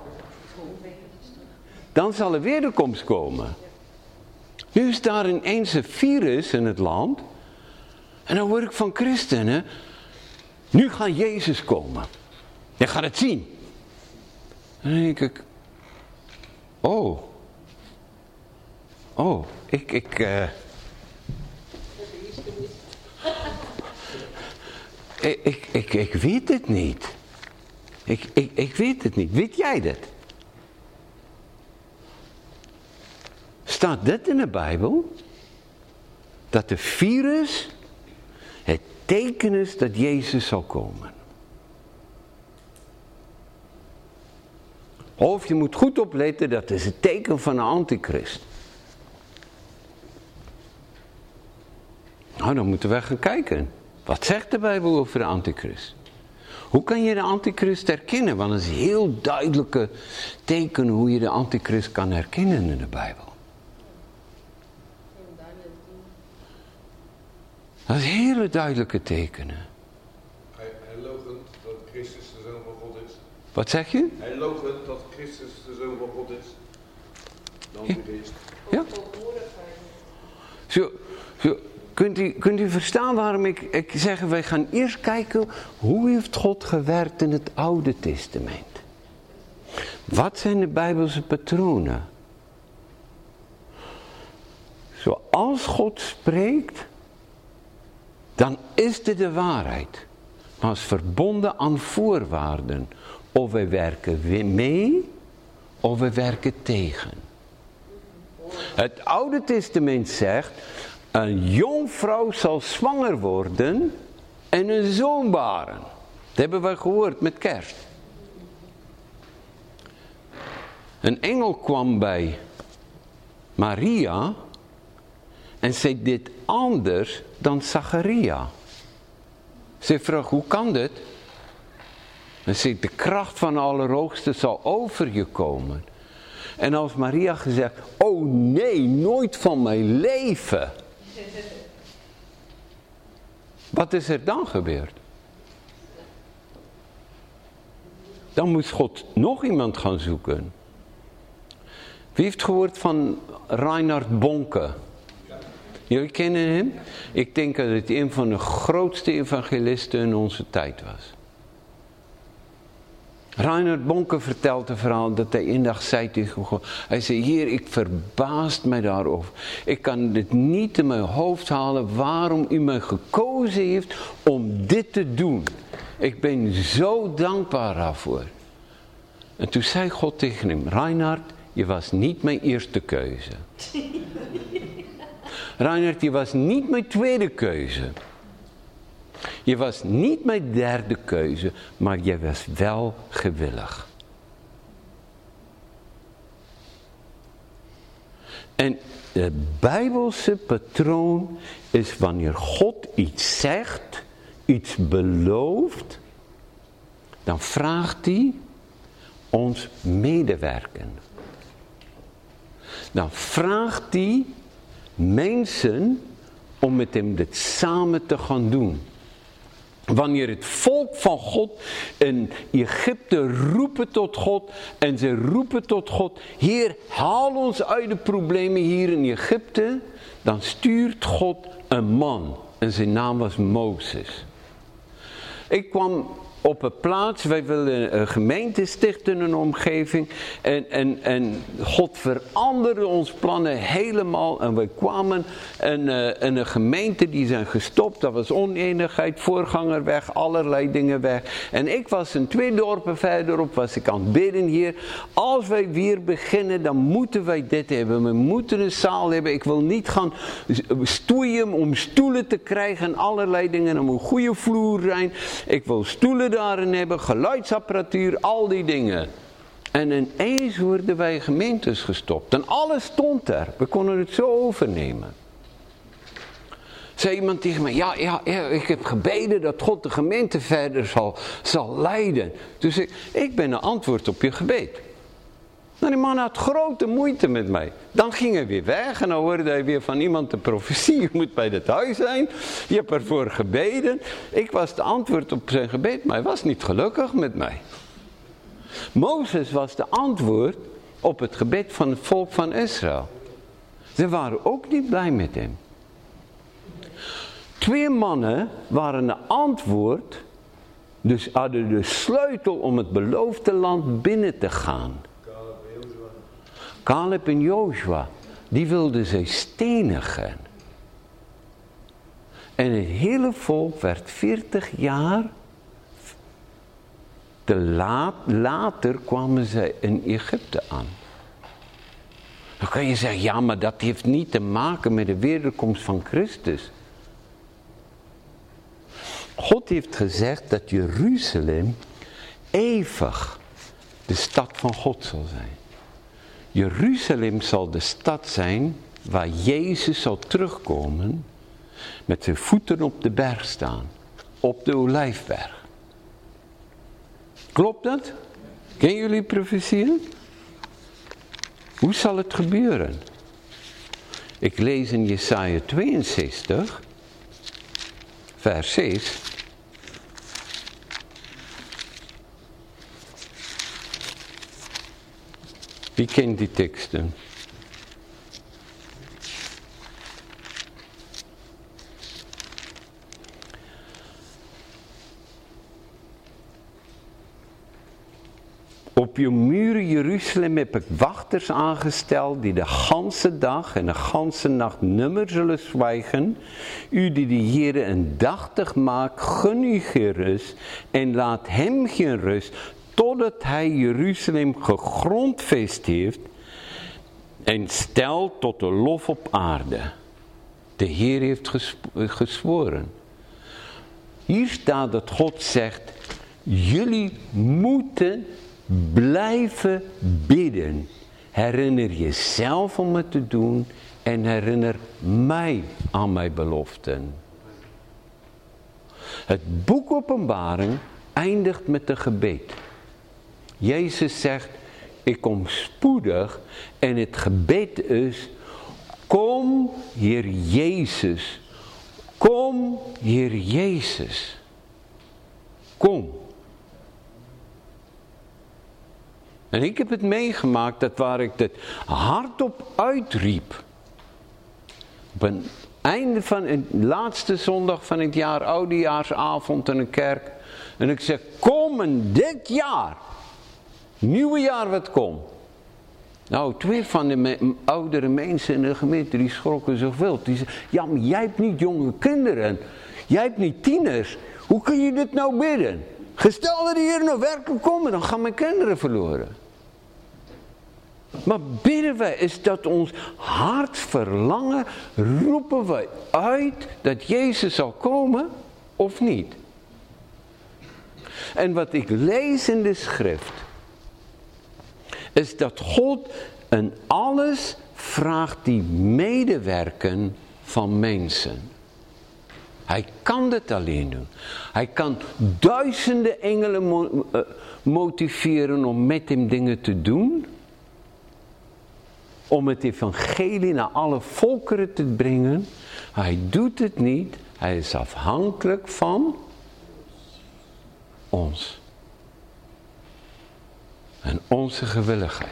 Dan zal er wederkomst komen. Nu is daar ineens een virus in het land. En dan hoor ik van christenen. Nu gaat Jezus komen. Je gaat het zien. En dan denk ik. Oh. Oh, ik, ik, uh... ik, ik, ik, ik weet het niet. Ik, ik, ik weet het niet. Weet jij dat? Staat dit in de Bijbel? Dat de virus het teken is dat Jezus zal komen. Of je moet goed opletten, dat is het teken van een antichrist. Nou, dan moeten we gaan kijken. Wat zegt de Bijbel over de antichrist? Hoe kan je de antichrist herkennen? Want het is een heel duidelijke teken hoe je de antichrist kan herkennen in de Bijbel. Dat is hele duidelijke tekenen. Hij, hij logent dat Christus de Zoon van God is. Wat zeg je? Hij logent dat Christus de Zoon van God is. Dan ja. Geest. Ja. Zo, zo, kunt, u, kunt u verstaan waarom ik, ik zeg, wij gaan eerst kijken hoe heeft God gewerkt in het Oude Testament. Wat zijn de Bijbelse patronen? Zoals God spreekt, dan is dit de waarheid. Maar is verbonden aan voorwaarden. Of wij werken mee, of we werken tegen. Het Oude Testament zegt, een jongvrouw zal zwanger worden en een zoon baren. Dat hebben we gehoord met kerst. Een engel kwam bij Maria en zei dit anders dan Zacharia. Ze vroeg, hoe kan dit? En zei, de kracht van de Allerhoogste zal over je komen. En als Maria gezegd, oh nee, nooit van mijn leven. Wat is er dan gebeurd? Dan moest God nog iemand gaan zoeken. Wie heeft gehoord van Reinhard Bonke? Jullie kennen hem? Ik denk dat het een van de grootste evangelisten in onze tijd was. Reinhard Bonke vertelt het verhaal dat hij een dag zei tegen God. Hij zei, Heer, ik verbaast mij daarover. Ik kan het niet in mijn hoofd halen waarom u mij gekozen heeft om dit te doen. Ik ben zo dankbaar daarvoor. En toen zei God tegen hem, Reinhard, je was niet mijn eerste keuze. Reinhard, je was niet mijn tweede keuze. Je was niet mijn derde keuze, maar je was wel gewillig. En het bijbelse patroon is wanneer God iets zegt, iets belooft, dan vraagt hij ons medewerken. Dan vraagt hij mensen om met hem dit samen te gaan doen. Wanneer het volk van God in Egypte roepen tot God en ze roepen tot God, Heer haal ons uit de problemen hier in Egypte, dan stuurt God een man en zijn naam was Mozes. Ik kwam op een plaats, wij willen een gemeente stichten een omgeving. En, en, en God veranderde ons plannen helemaal. En wij kwamen in, uh, een gemeente die zijn gestopt. Dat was oneenigheid, voorganger weg, allerlei dingen weg. En ik was een twee dorpen verderop, was ik aan het bidden hier. Als wij weer beginnen, dan moeten wij dit hebben. We moeten een zaal hebben. Ik wil niet gaan stoeien om stoelen te krijgen en allerlei dingen. Er moet een goede vloer zijn. Ik wil stoelen daarin hebben, geluidsapparatuur, al die dingen. En ineens worden wij gemeentes gestopt. En alles stond er. We konden het zo overnemen. Zei iemand tegen mij, ja, ja, ja, ik heb gebeden dat God de gemeente verder zal, zal leiden. Dus ik, ik ben een antwoord op je gebed. Nou, die man had grote moeite met mij. Dan ging hij weer weg en dan hoorde hij weer van iemand de profetie. Je moet bij het huis zijn. Je hebt ervoor gebeden. Ik was de antwoord op zijn gebed, maar hij was niet gelukkig met mij. Mozes was de antwoord op het gebed van het volk van Israël. Ze waren ook niet blij met hem. Twee mannen waren de antwoord, dus hadden de sleutel om het beloofde land binnen te gaan. Caleb en Joshua, die wilden zij stenigen. En het hele volk werd 40 jaar. Te laat, later kwamen zij in Egypte aan. Dan kan je zeggen, ja, maar dat heeft niet te maken met de wederkomst van Christus. God heeft gezegd dat Jeruzalem eeuwig de stad van God zal zijn. Jeruzalem zal de stad zijn waar Jezus zal terugkomen met zijn voeten op de berg staan, op de olijfberg. Klopt dat? Ken jullie profetieën? Hoe zal het gebeuren? Ik lees in Jesaja 62, vers 6. Wie kent die teksten? Op je muren Jeruzalem heb ik wachters aangesteld die de ganse dag en de ganse nacht nummer zullen zwijgen. U die de Heer een dachtig maakt, gun u geen rust en laat hem geen rust totdat hij Jeruzalem gegrondvest heeft en stelt tot de lof op aarde. De Heer heeft gezworen. Hier staat dat God zegt, jullie moeten blijven bidden. Herinner jezelf om het te doen en herinner mij aan mijn beloften. Het boek Openbaring eindigt met een gebed. Jezus zegt, ik kom spoedig en het gebed is, kom Heer Jezus, kom Heer Jezus, kom. En ik heb het meegemaakt dat waar ik het hardop uitriep, op een einde van een laatste zondag van het jaar, oudejaarsavond in een kerk, en ik zeg, kom dit jaar Nieuwe jaar wat komt. Nou, twee van de oudere mensen in de gemeente die schrokken zo veel. Die zeiden, ja, maar jij hebt niet jonge kinderen. Jij hebt niet tieners. Hoe kun je dit nou bidden? Gestel dat hier naar werken komen, dan gaan mijn kinderen verloren. Maar bidden wij, is dat ons hart verlangen, roepen wij uit dat Jezus zal komen of niet? En wat ik lees in de schrift, is dat God een alles vraagt die medewerken van mensen. Hij kan dit alleen doen. Hij kan duizenden engelen eh, motiveren om met hem dingen te doen. Om het evangelie naar alle volkeren te brengen. Hij doet het niet. Hij is afhankelijk van ons en onze gewilligheid.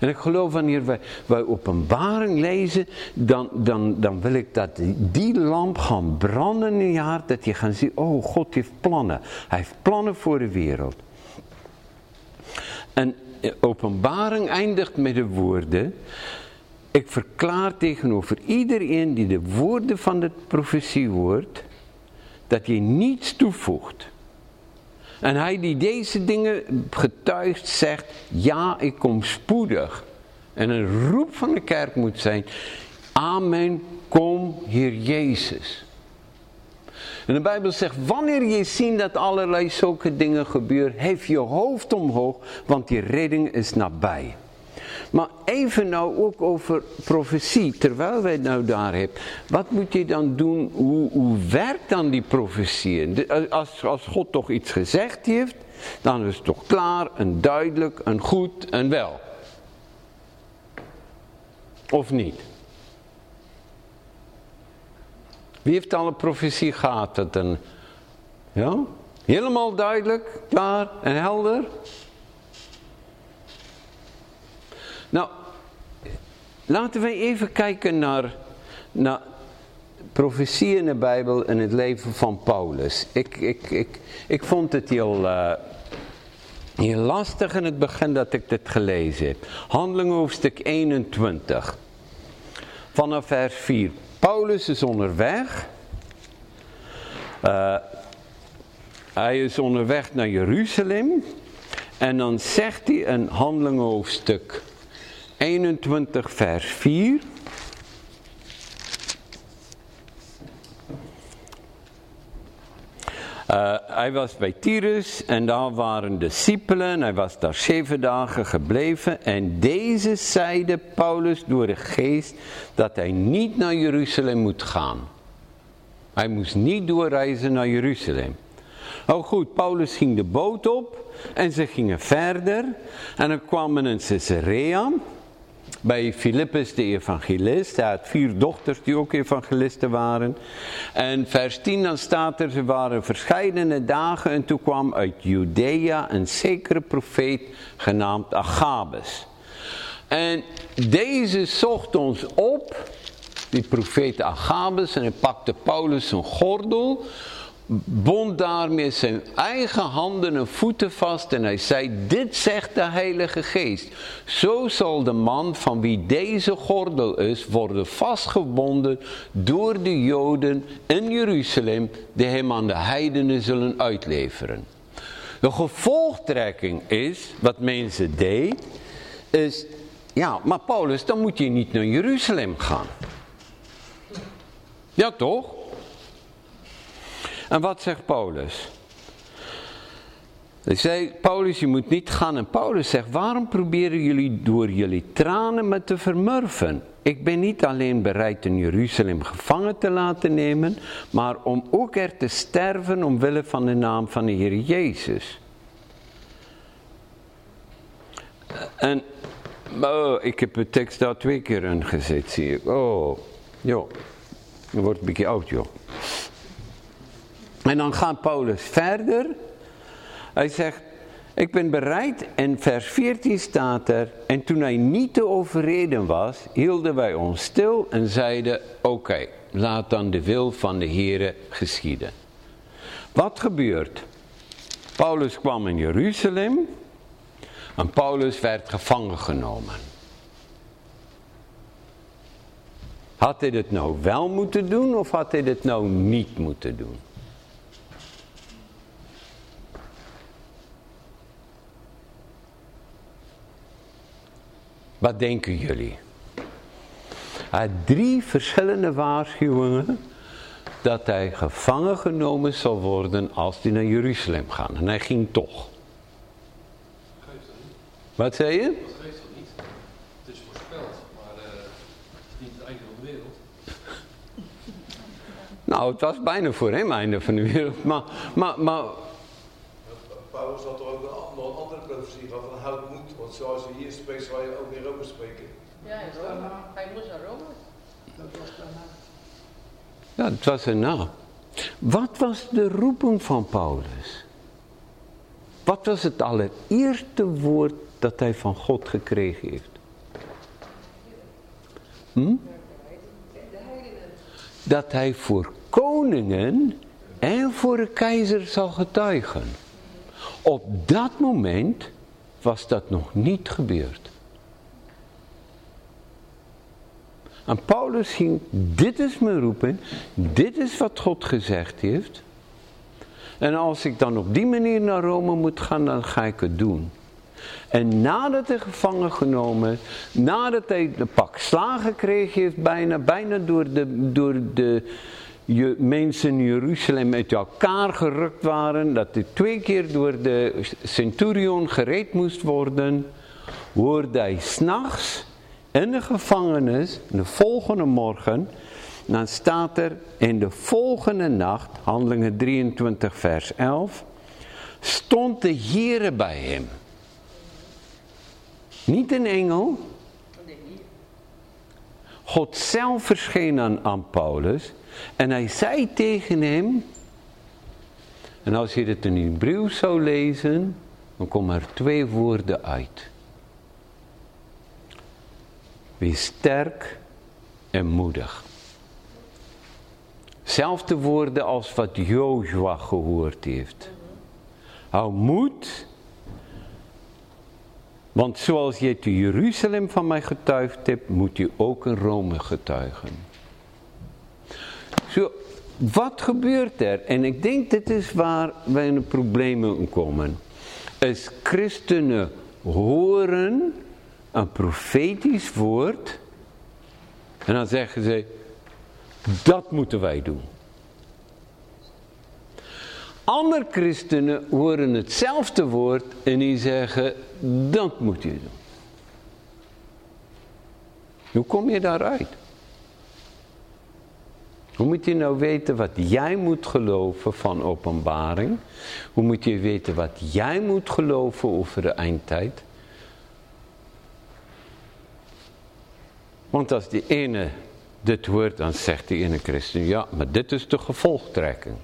En ik geloof wanneer wij, wij openbaring lezen, dan, dan, dan wil ik dat die, lamp gaan branden in je hart. Dat je gaat zien, oh God heeft plannen. Hij heeft plannen voor de wereld. En openbaring eindigt met de woorden. Ik verklaar tegenover iedereen die de woorden van de profetie hoort, dat je niets toevoegt. En hij die deze dingen getuigt zegt, ja ik kom spoedig. En een roep van de kerk moet zijn, amen, kom Heer Jezus. En de Bijbel zegt, wanneer je ziet dat allerlei zulke dingen gebeuren, hef je hoofd omhoog, want die redding is nabij. Maar even nou ook over profetie, terwijl wij het nou daar hebben. Wat moet je dan doen, hoe, hoe werkt dan die profetie? Als, als God toch iets gezegd heeft, dan is het toch klaar en duidelijk en goed en wel. Of niet? Wie heeft al een profetie gehad? Dat een, ja? Helemaal duidelijk, klaar en helder? Nou, laten we even kijken naar, naar profetie in de Bijbel en het leven van Paulus. Ik, ik, ik, ik vond het heel, heel lastig in het begin dat ik dit gelezen heb. Handelingen hoofdstuk 21. Vanaf vers 4. Paulus is onderweg. Uh, hij is onderweg naar Jeruzalem. En dan zegt hij een handelingen hoofdstuk 21 vers 4. Uh, hij was bij Tyrus en daar waren discipelen. Hij was daar zeven dagen gebleven. En deze zeide Paulus door de geest dat hij niet naar Jeruzalem moet gaan. Hij moest niet doorreizen naar Jeruzalem. Oh goed, Paulus ging de boot op en ze gingen verder. En dan kwamen in Caesarea bij Filippus de evangelist. Hij had vier dochters die ook evangelisten waren. En vers 10 dan staat er, ze waren verscheidene dagen en toen kwam uit Judea een zekere profeet genaamd Agabus. En deze zocht ons op, die profeet Agabus, en hij pakte Paulus zijn gordel bond daarmee zijn eigen handen en voeten vast en hij zei, dit zegt de Heilige Geest. Zo zal de man van wie deze gordel is worden vastgebonden door de Joden in Jeruzalem die hem aan de heidenen zullen uitleveren. De gevolgtrekking is, wat mensen deed, is, ja, maar Paulus, dan moet je niet naar Jeruzalem gaan. Ja toch? En wat zegt Paulus? Hij zei, Paulus, je moet niet gaan. En Paulus zegt, waarom proberen jullie door jullie tranen me te vermurven? Ik ben niet alleen bereid in Jeruzalem gevangen te laten nemen, maar om ook er te sterven omwille van de naam van de Heer Jezus. En oh, ik heb de tekst daar twee keer in gezet, zie ik. Oh, joh, je wordt een beetje oud, joh. En dan gaat Paulus verder. Hij zegt, ik ben bereid, en vers 14 staat er, en toen hij niet te overreden was, hielden wij ons stil en zeiden, oké, laat dan de wil van de Heere geschieden. Wat gebeurt? Paulus kwam in Jeruzalem en Paulus werd gevangen genomen. Had hij dit nou wel moeten doen of had hij dit nou niet moeten doen? Wat denken jullie? Hij had drie verschillende waarschuwingen dat hij gevangen genomen zal worden als hij naar Jeruzalem gaat. En hij ging toch. Wat zei je? Dat geeft toch niet? Het is voorspeld, maar uh, niet het einde van de wereld. Nou, het was bijna voor hem einde van de wereld. Maar, maar, maar Paulus had er ook nog een andere profetie van, van houd moed, want zoals we hier spreken, zal je ook in Rome spreken. Ja, hij moest naar Rome. Dat was daarna. Ja, het was erna. Wat was de roeping van Paulus? Wat was het allereerste woord dat hij van God gekregen heeft? Hm? Dat hij voor koningen en voor de keizer zal getuigen. Op dat moment was dat nog niet gebeurd. En Paulus ging, dit is mijn roeping, dit is wat God gezegd heeft. En als ik dan op die manier naar Rome moet gaan, dan ga ik het doen. En nadat hij gevangen genomen, nadat hij de pak slagen kreeg heeft, bijna, bijna door de, door de je, mensen in Jeruzalem uit elkaar gerukt waren, dat hij twee keer door de centurion gereed moest worden, hoorde hij s'nachts in de gevangenis, de volgende morgen, dan staat er in de volgende nacht, handelingen 23 vers 11, stond de Heere bij hem. Niet een engel. God zelf verscheen aan, aan Paulus en hij zei tegen hem, en als je het in Hebreeuw zou lezen, dan komen er twee woorden uit. Wees sterk en moedig. Zelfde woorden als wat Joshua gehoord heeft. Hou moed, want zoals je te Jeruzalem van mij getuigd hebt, moet je ook in Rome getuigen. Wat gebeurt er? En ik denk dit is waar wij in de problemen komen. Als christenen horen een profetisch woord. En dan zeggen ze, dat moeten wij doen. Andere christenen horen hetzelfde woord en die zeggen, dat moet je doen. Hoe kom je daaruit? Hoe moet je nou weten wat jij moet geloven van openbaring? Hoe moet je weten wat jij moet geloven over de eindtijd? Want als die ene dit hoort, dan zegt die ene christen, ja, maar dit is de gevolgtrekking.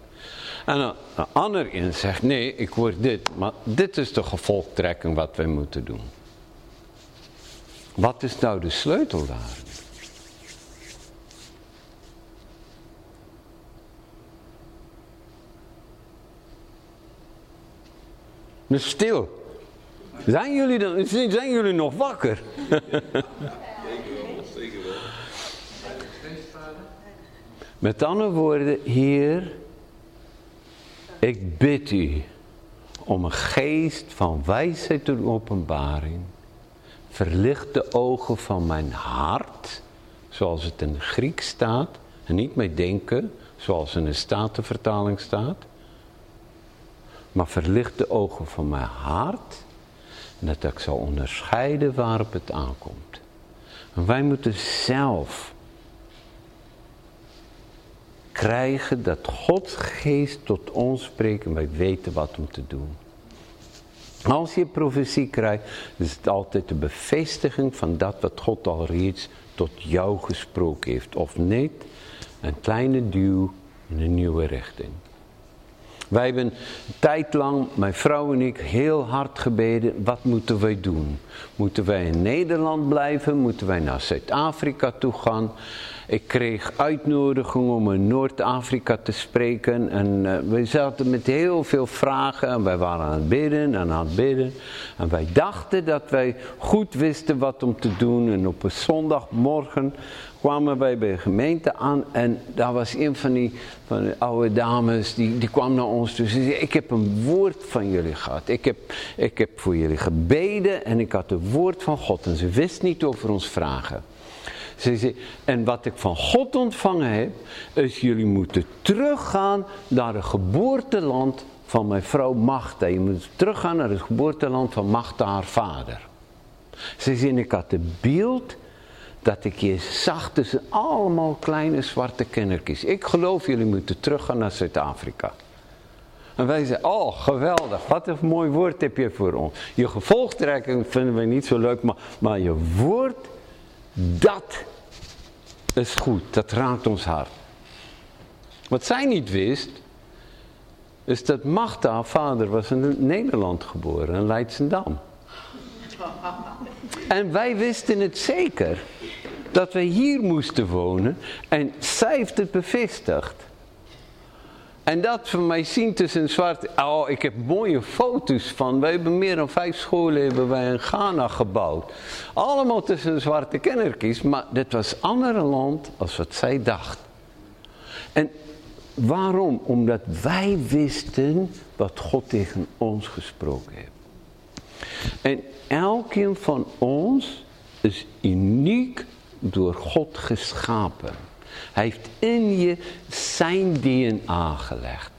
En een, een ander in zegt, nee, ik hoor dit, maar dit is de gevolgtrekking wat wij moeten doen. Wat is nou de sleutel daar? Dus stil. Zijn jullie, dan, zijn jullie nog wakker? Met andere woorden, Heer, ik bid u om een geest van wijsheid en openbaring. Verlicht de ogen van mijn hart, zoals het in het Griek staat, en niet mijn denken, zoals in de Statenvertaling staat. Maar verlicht de ogen van mijn hart, dat ik zal onderscheiden waarop het aankomt. En wij moeten zelf krijgen dat Gods geest tot ons spreekt en wij weten wat om te doen. Als je profetie krijgt, is het altijd de bevestiging van dat wat God al reeds tot jou gesproken heeft. Of niet, een kleine duw in een nieuwe richting. Wij hebben een tijd lang, mijn vrouw en ik, heel hard gebeden. Wat moeten wij doen? Moeten wij in Nederland blijven? Moeten wij naar Zuid-Afrika toe gaan? Ik kreeg uitnodiging om in Noord-Afrika te spreken. En uh, we zaten met heel veel vragen. En wij waren aan het bidden en aan het bidden. En wij dachten dat wij goed wisten wat om te doen. En op een zondagmorgen kwamen wij bij de gemeente aan. En daar was een van die, van de oude dames. Die, die kwam naar ons toe. Ze zei, ik heb een woord van jullie gehad. Ik heb, ik heb voor jullie gebeden. En ik had het woord van God. En ze wist niet over ons vragen. Ze zei, en wat ik van God ontvangen heb, is jullie moeten teruggaan naar het geboorteland van mijn vrouw Magda. Je moet teruggaan naar het geboorteland van Magda, haar vader. Ze zei, ik had het beeld dat ik je zag tussen allemaal kleine zwarte kindertjes. Ik geloof jullie moeten teruggaan naar Zuid-Afrika. En wij zeiden, oh geweldig, wat een mooi woord heb je voor ons. Je gevolgtrekking vinden we niet zo leuk, maar, maar je woord dat is goed, dat raakt ons hart. Wat zij niet wist, is dat Magda, vader, was in Nederland geboren, in Leidsendam. En wij wisten het zeker. Dat wij hier moesten wonen. En zij heeft het bevestigd. En dat voor mij zien tussen zwart. Oh, ik heb mooie foto's van. We hebben meer dan vijf scholen hebben wij in Ghana gebouwd. Allemaal tussen zwarte kennertjes. Maar dit was een ander land als wat zij dacht. En waarom? Omdat wij wisten wat God tegen ons gesproken heeft. En elkeen van ons is uniek door God geschapen. Hij heeft in je zijn DNA gelegd.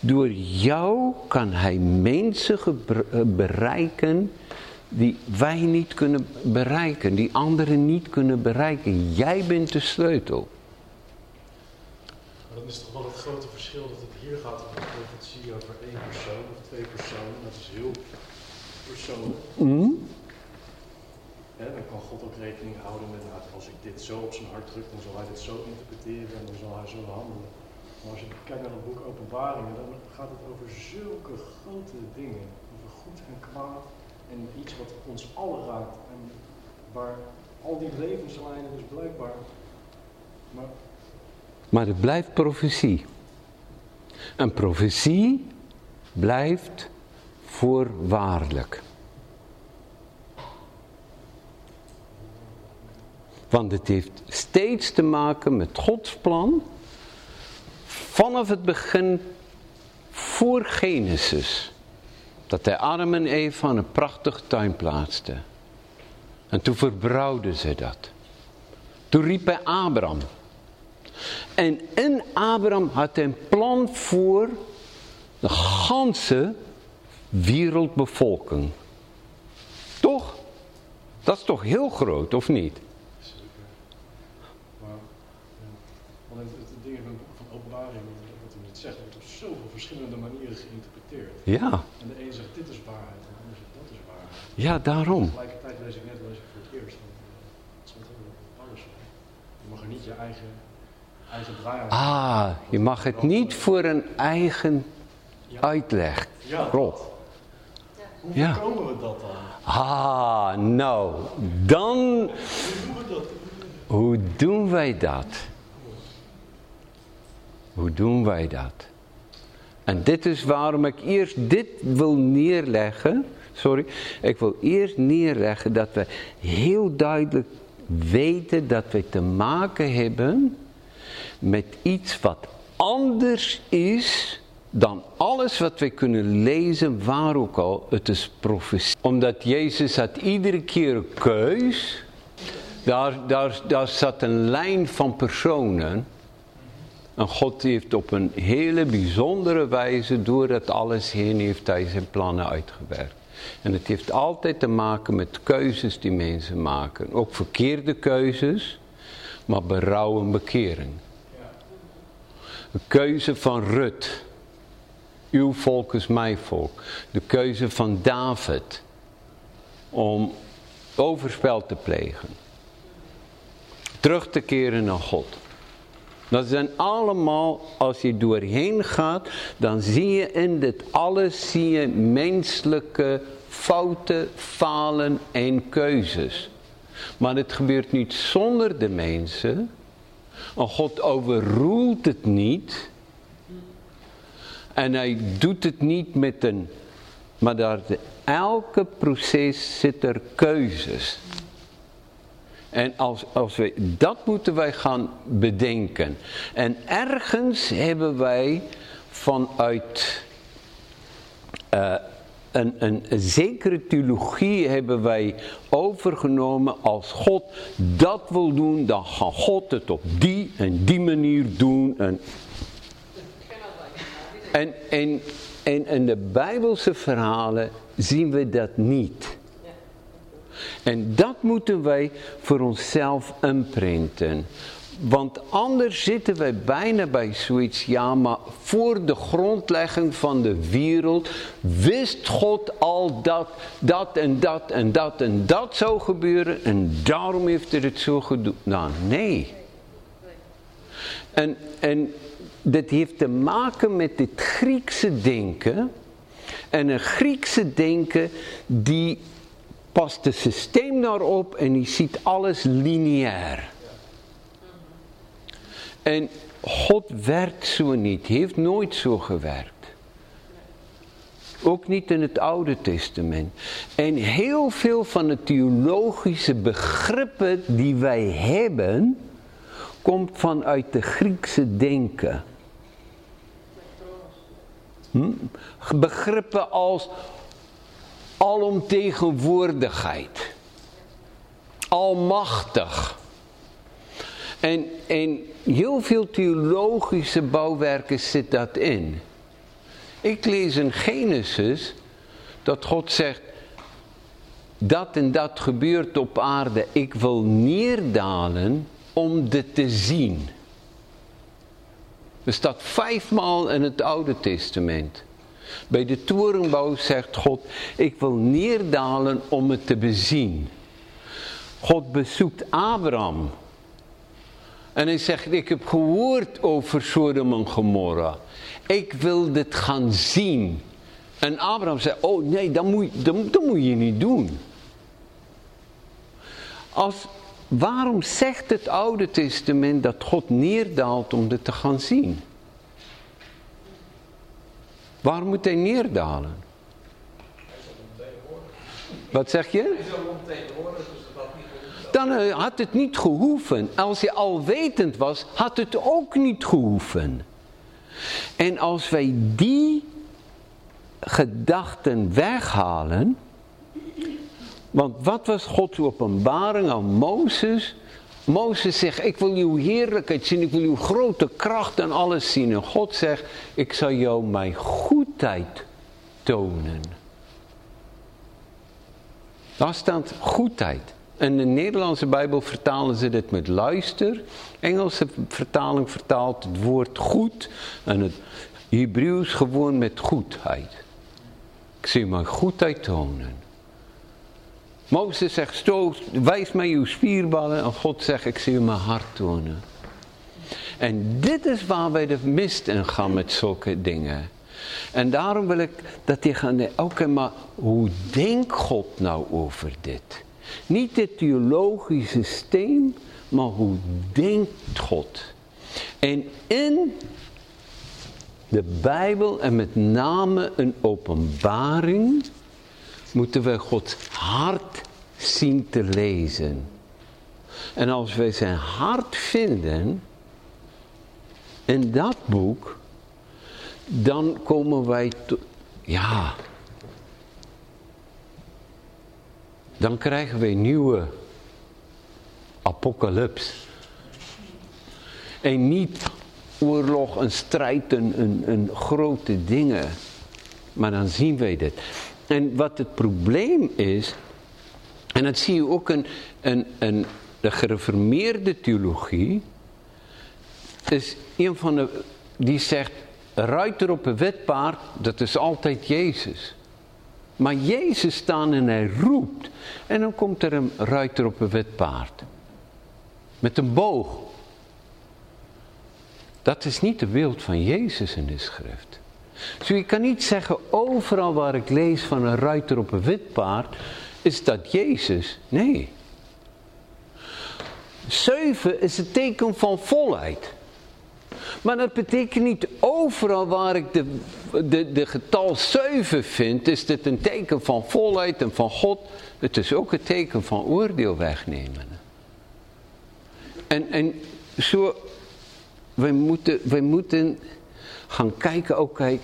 Door jou kan hij mensen eh, bereiken die wij niet kunnen bereiken, die anderen niet kunnen bereiken. Jij bent de sleutel. Maar dan is toch wel het grote verschil dat het hier gaat over profetie over één persoon of twee personen. Dat is heel persoonlijk. Mm dan kan God ook rekening houden met, nou, als ik dit zo op zijn hart druk, dan zal hij dit zo interpreteren en dan zal hij zo handelen. Maar als je kijkt naar het boek Openbaringen, dan gaat het over zulke grote dingen. Over goed en kwaad en iets wat ons allen raakt. En waar al die levenslijnen dus blijkbaar. Maar, maar het blijft profetie. Een profetie blijft voorwaardelijk. Want het heeft steeds te maken met Gods plan. Vanaf het begin voor Genesis. Dat hij Adam en Eva een prachtige tuin plaatste. En toen verbrouwden ze dat. Toen riep hij Abraham. En in Abraham had hij een plan voor de ganse wereldbevolking. Toch? Dat is toch heel groot, of niet? Ja. En de een zegt dit is waarheid, en de ander zegt dat is waarheid. Ja, daarom. Tegelijkertijd lees ik net, lees ik voor het eerst, want uh, het stond heel anders. Je mag er niet je eigen, eigen draai aan. Ah, je mag het niet voor een eigen ja. uitleg. Ja. Klopt. Hoe ja. voorkomen we dat dan? Ah, nou, dan... Hoe doen we dat? Hoe doen wij dat? Hoe doen wij dat? En dit is waarom ik eerst dit wil neerleggen. Sorry, ik wil eerst neerleggen dat we heel duidelijk weten dat we te maken hebben met iets wat anders is dan alles wat we kunnen lezen, waar ook al, het is profetie. Omdat Jezus had iedere keer een keus, daar, daar, daar zat een lijn van personen en God heeft op een hele bijzondere wijze door dat alles heen heeft hij zijn plannen uitgewerkt. En het heeft altijd te maken met keuzes die mensen maken. Ook verkeerde keuzes, maar berouw en bekering. De keuze van Rut. Uw volk is mijn volk. De keuze van David. Om overspel te plegen. Terug te keren naar God. Dat zijn allemaal, als je doorheen gaat, dan zie je in dit alles zie je menselijke fouten, falen en keuzes. Maar het gebeurt niet zonder de mensen. En God overroelt het niet. En hij doet het niet met een... Maar daar, elke proces zit er keuzes. En als, als we, dat moeten wij gaan bedenken. En ergens hebben wij vanuit een, een, een, zekere theologie hebben wij overgenomen. Als God dat wil doen, dan gaat God het op die en die manier doen. En, en, en, en in de Bijbelse verhalen zien we dat niet. En dat moeten wij voor onszelf imprinten. Want anders zitten wij bijna bij zoiets, ja, maar voor de grondlegging van de wereld wist God al dat dat en dat en dat en dat zou gebeuren en daarom heeft hij het zo gedaan. Nou, nee. En, en dit heeft te maken met het Griekse denken. En een Griekse denken die past het systeem daarop en die ziet alles lineair. En God werkt zo niet, heeft nooit zo gewerkt. Ook niet in het Oude Testament. En heel veel van de theologische begrippen die wij hebben, komt vanuit de Griekse denken. Hm? Begrippen als alomtegenwoordigheid, almachtig. En, en heel veel theologische bouwwerken zit dat in. Ik lees in Genesis dat God zegt, dat en dat gebeurt op aarde. Ik wil neerdalen om dit te zien. Er staat vijfmaal in het Oude Testament. Bij de torenbouw zegt God, ik wil neerdalen om het te bezien. God bezoekt Abraham. En hij zegt, ik heb gehoord over Sodom en Gomorra. Ik wil dit gaan zien. En Abraham zei, oh nee, dat moet, dat, dat moet je niet doen. Als, waarom zegt het Oude Testament dat God neerdaalt om dit te gaan zien? Waarom moet hij neerdalen? Wat zeg je? Dan eh, had het niet gehoeven. Als hij alwetend was, had het ook niet gehoeven. En als wij die gedachten weghalen. Want wat was Gods openbaring aan Mozes? Mozes zegt, ik wil uw heerlijkheid zien, ik wil uw grote kracht en alles zien. En God zegt, ik zal jou mijn goedheid tonen. Daar staat goedheid. In de Nederlandse Bijbel vertalen ze dit met luister. Engelse vertaling vertaalt het woord goed. En het Hebreeuws gewoon met goedheid. Ik zie mijn goedheid tonen. Mozes zegt, stoot, wijs mij uw spierballen. En God zegt, ik zie mijn hart tonen. En dit is waar wij de mist in gaan met zulke dingen. En daarom wil ik dat je gaat, oké, maar hoe denkt God nou over dit? Niet het theologische systeem, maar hoe denkt God? En in de Bijbel en met name een openbaring moeten we Gods hart zien te lezen. En als wij zijn hart vinden in dat boek, dan komen wij tot, ja, dan krijgen wij nieuwe apocalyps. En niet oorlog en strijd en, en, grote dingen. Maar dan zien wij dit. En wat het probleem is, en dat zie je ook in, de gereformeerde theologie, is een van de, die zegt, ruiter op een wit paard, dat is altijd Jezus. Maar Jezus staat en hij roept. En dan komt er een ruiter op een wit paard. Met een boog. Dat is niet de beeld van Jezus in de schrift. Dus je kan niet zeggen, overal waar ik lees van een ruiter op een wit paard, is dat Jezus. Nee. Zeven is het teken van volheid. Maar dat betekent niet overal waar ik de, de, de getal 7 vind, is dit een teken van volheid en van God. Het is ook een teken van oordeel wegnemen. En, en zo, wij moeten, wij moeten gaan kijken, oké,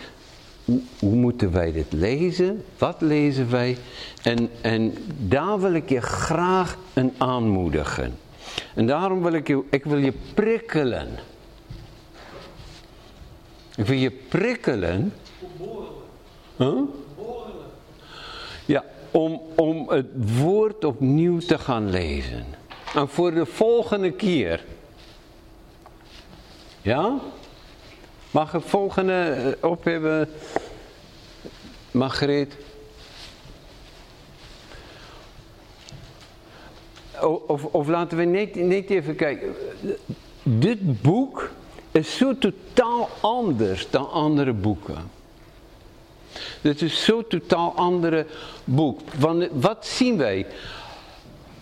hoe, moeten wij dit lezen? Wat lezen wij? En, en daar wil ik je graag een aanmoedigen. En daarom wil ik je, ik wil je prikkelen. Ik wil je prikkelen. Huh? Ja, om, om het woord opnieuw te gaan lezen. En voor de volgende keer. Ja? Mag ik volgende eh, op hebben? Of, of laten we niet even kijken. Dit boek is zo totaal anders dan andere boeken. Dit is zo'n totaal andere boek. Want wat zien wij?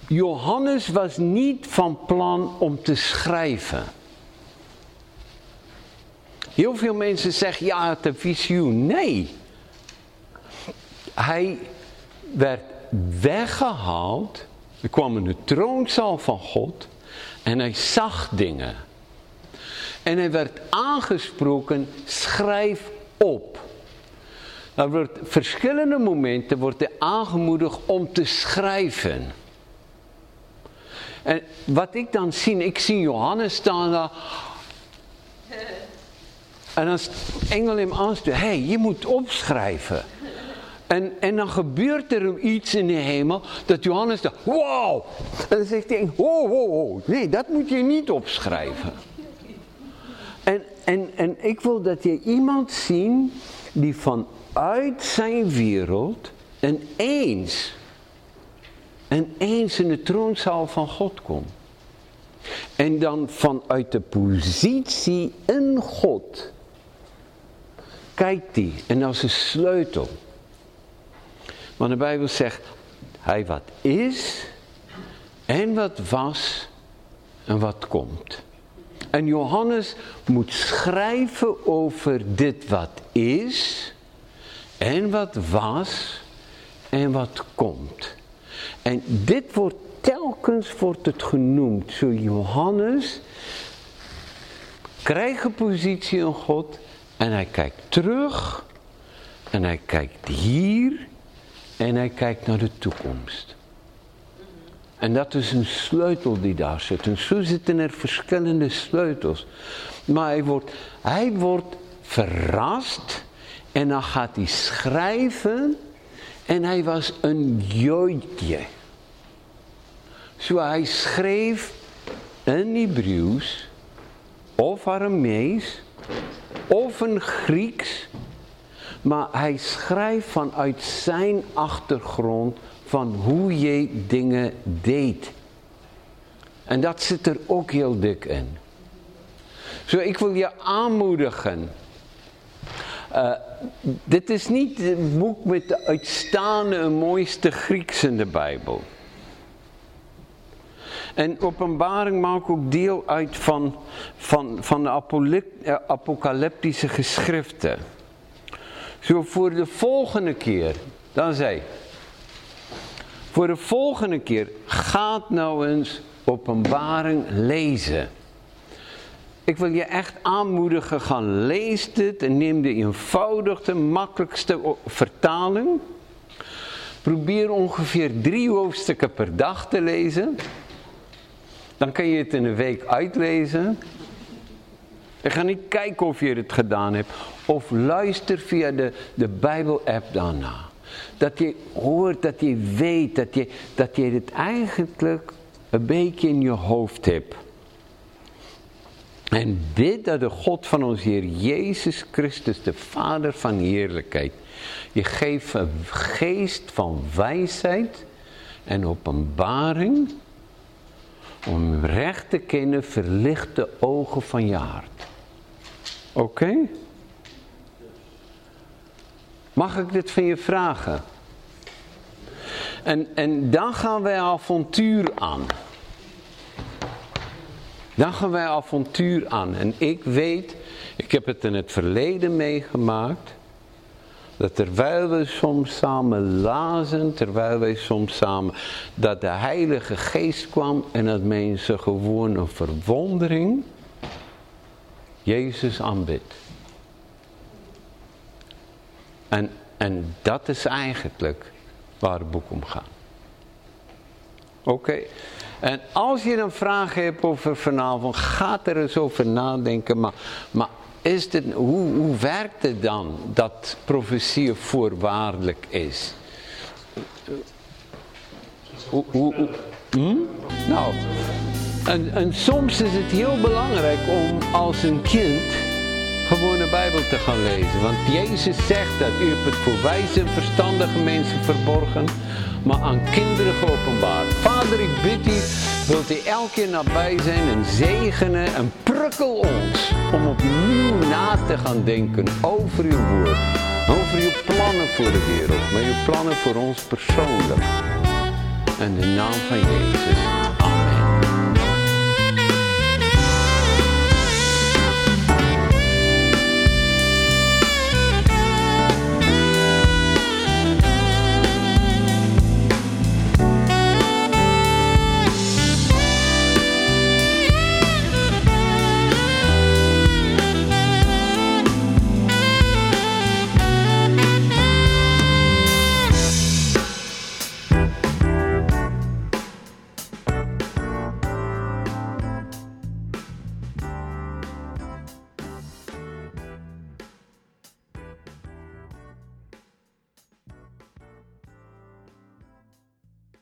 Johannes was niet van plan om te schrijven. Heel veel mensen zeggen, ja, het een visioen. Nee. Hij werd weggehaald. Hij kwam in de troonzaal van God. En hij zag dingen. En hij werd aangesproken, schrijf op. Er wordt verschillende momenten wordt hij aangemoedigd om te schrijven. En wat ik dan zie, ik zie Johannes staan daar. En als engel hem aanstuurt, hé, hey, je moet opschrijven. En, en dan gebeurt er iets in de hemel, dat Johannes dacht, wow. En dan zegt hij, ho, ho, ho, nee, dat moet je niet opschrijven. En, en, en ik wil dat je iemand zien die vanuit zijn wereld ineens, eens in de troonzaal van God komt. En dan vanuit de positie in God kijkt hij en als een sleutel. Want de Bijbel zegt, hij wat is en wat was en wat komt. En Johannes moet schrijven over dit wat is en wat was en wat komt. En dit wordt telkens wordt het genoemd. Zo Johannes krijgt een positie in God en hij kijkt terug en hij kijkt hier en hij kijkt naar de toekomst. En dat is een sleutel die daar zit. En zo zitten er verschillende sleutels. Maar hij wordt, hij wordt verrast. En dan gaat hij schrijven. En hij was een joodje. Zo hij schreef een Hebreeuws. Of Aramees. Of een Grieks. Maar hij schrijft vanuit zijn achtergrond van hoe je dingen deed. En dat zit er ook heel dik in. Zo, ik wil je aanmoedigen. Uh, dit is niet het boek met de uitstaande mooiste Grieks in de Bijbel. En openbaring maakt ook deel uit van, van, van de eh, apocalyptische geschriften. Zo voor de volgende keer, dan zei voor de volgende keer, gaat nou eens openbaring lezen. Ik wil je echt aanmoedigen, gaan lees dit en neem de eenvoudigste, makkelijkste vertaling. Probeer ongeveer drie hoofdstukken per dag te lezen. Dan kan je het in een week uitlezen. Ik ga niet kijken of je het gedaan hebt. Of luister via de, de Bijbel-app daarna. Dat je hoort, dat je weet, dat je, dat je het eigenlijk een beetje in je hoofd hebt. En bid dat de God van ons Heer Jezus Christus, de Vader van heerlijkheid, je geeft een geest van wijsheid en openbaring, om recht te kennen, verlicht de ogen van je hart. Oké? Mag ik dit van je vragen? En, en dan gaan wij avontuur aan. Dan gaan wij avontuur aan. En ik weet, ik heb het in het verleden meegemaakt. Dat terwijl we soms samen lazen, terwijl wij soms samen, dat de Heilige Geest kwam en dat mensen gewoon een verwondering Jezus aanbidt. En, en dat is eigenlijk waar het boek om gaat. Oké. En als je een vraag hebt over vanavond, ga er eens over nadenken. Maar, maar is dit, hoe, hoe werkt het dan dat profetie voorwaardelijk is? Hoe, hoe, hm? Nou, en, en soms is het heel belangrijk om als een kind gewoon de Bijbel te gaan lezen. Want Jezus zegt dat u hebt het voor wijze en verstandige mensen verborgen, maar aan kinderen geopenbaard. Vader, ik bid u, wilt u elke keer nabij zijn en zegenen en prikkel ons om opnieuw na te gaan denken over uw woord. Over je plannen voor de wereld, maar je plannen voor ons persoonlijk. En de naam van Jezus.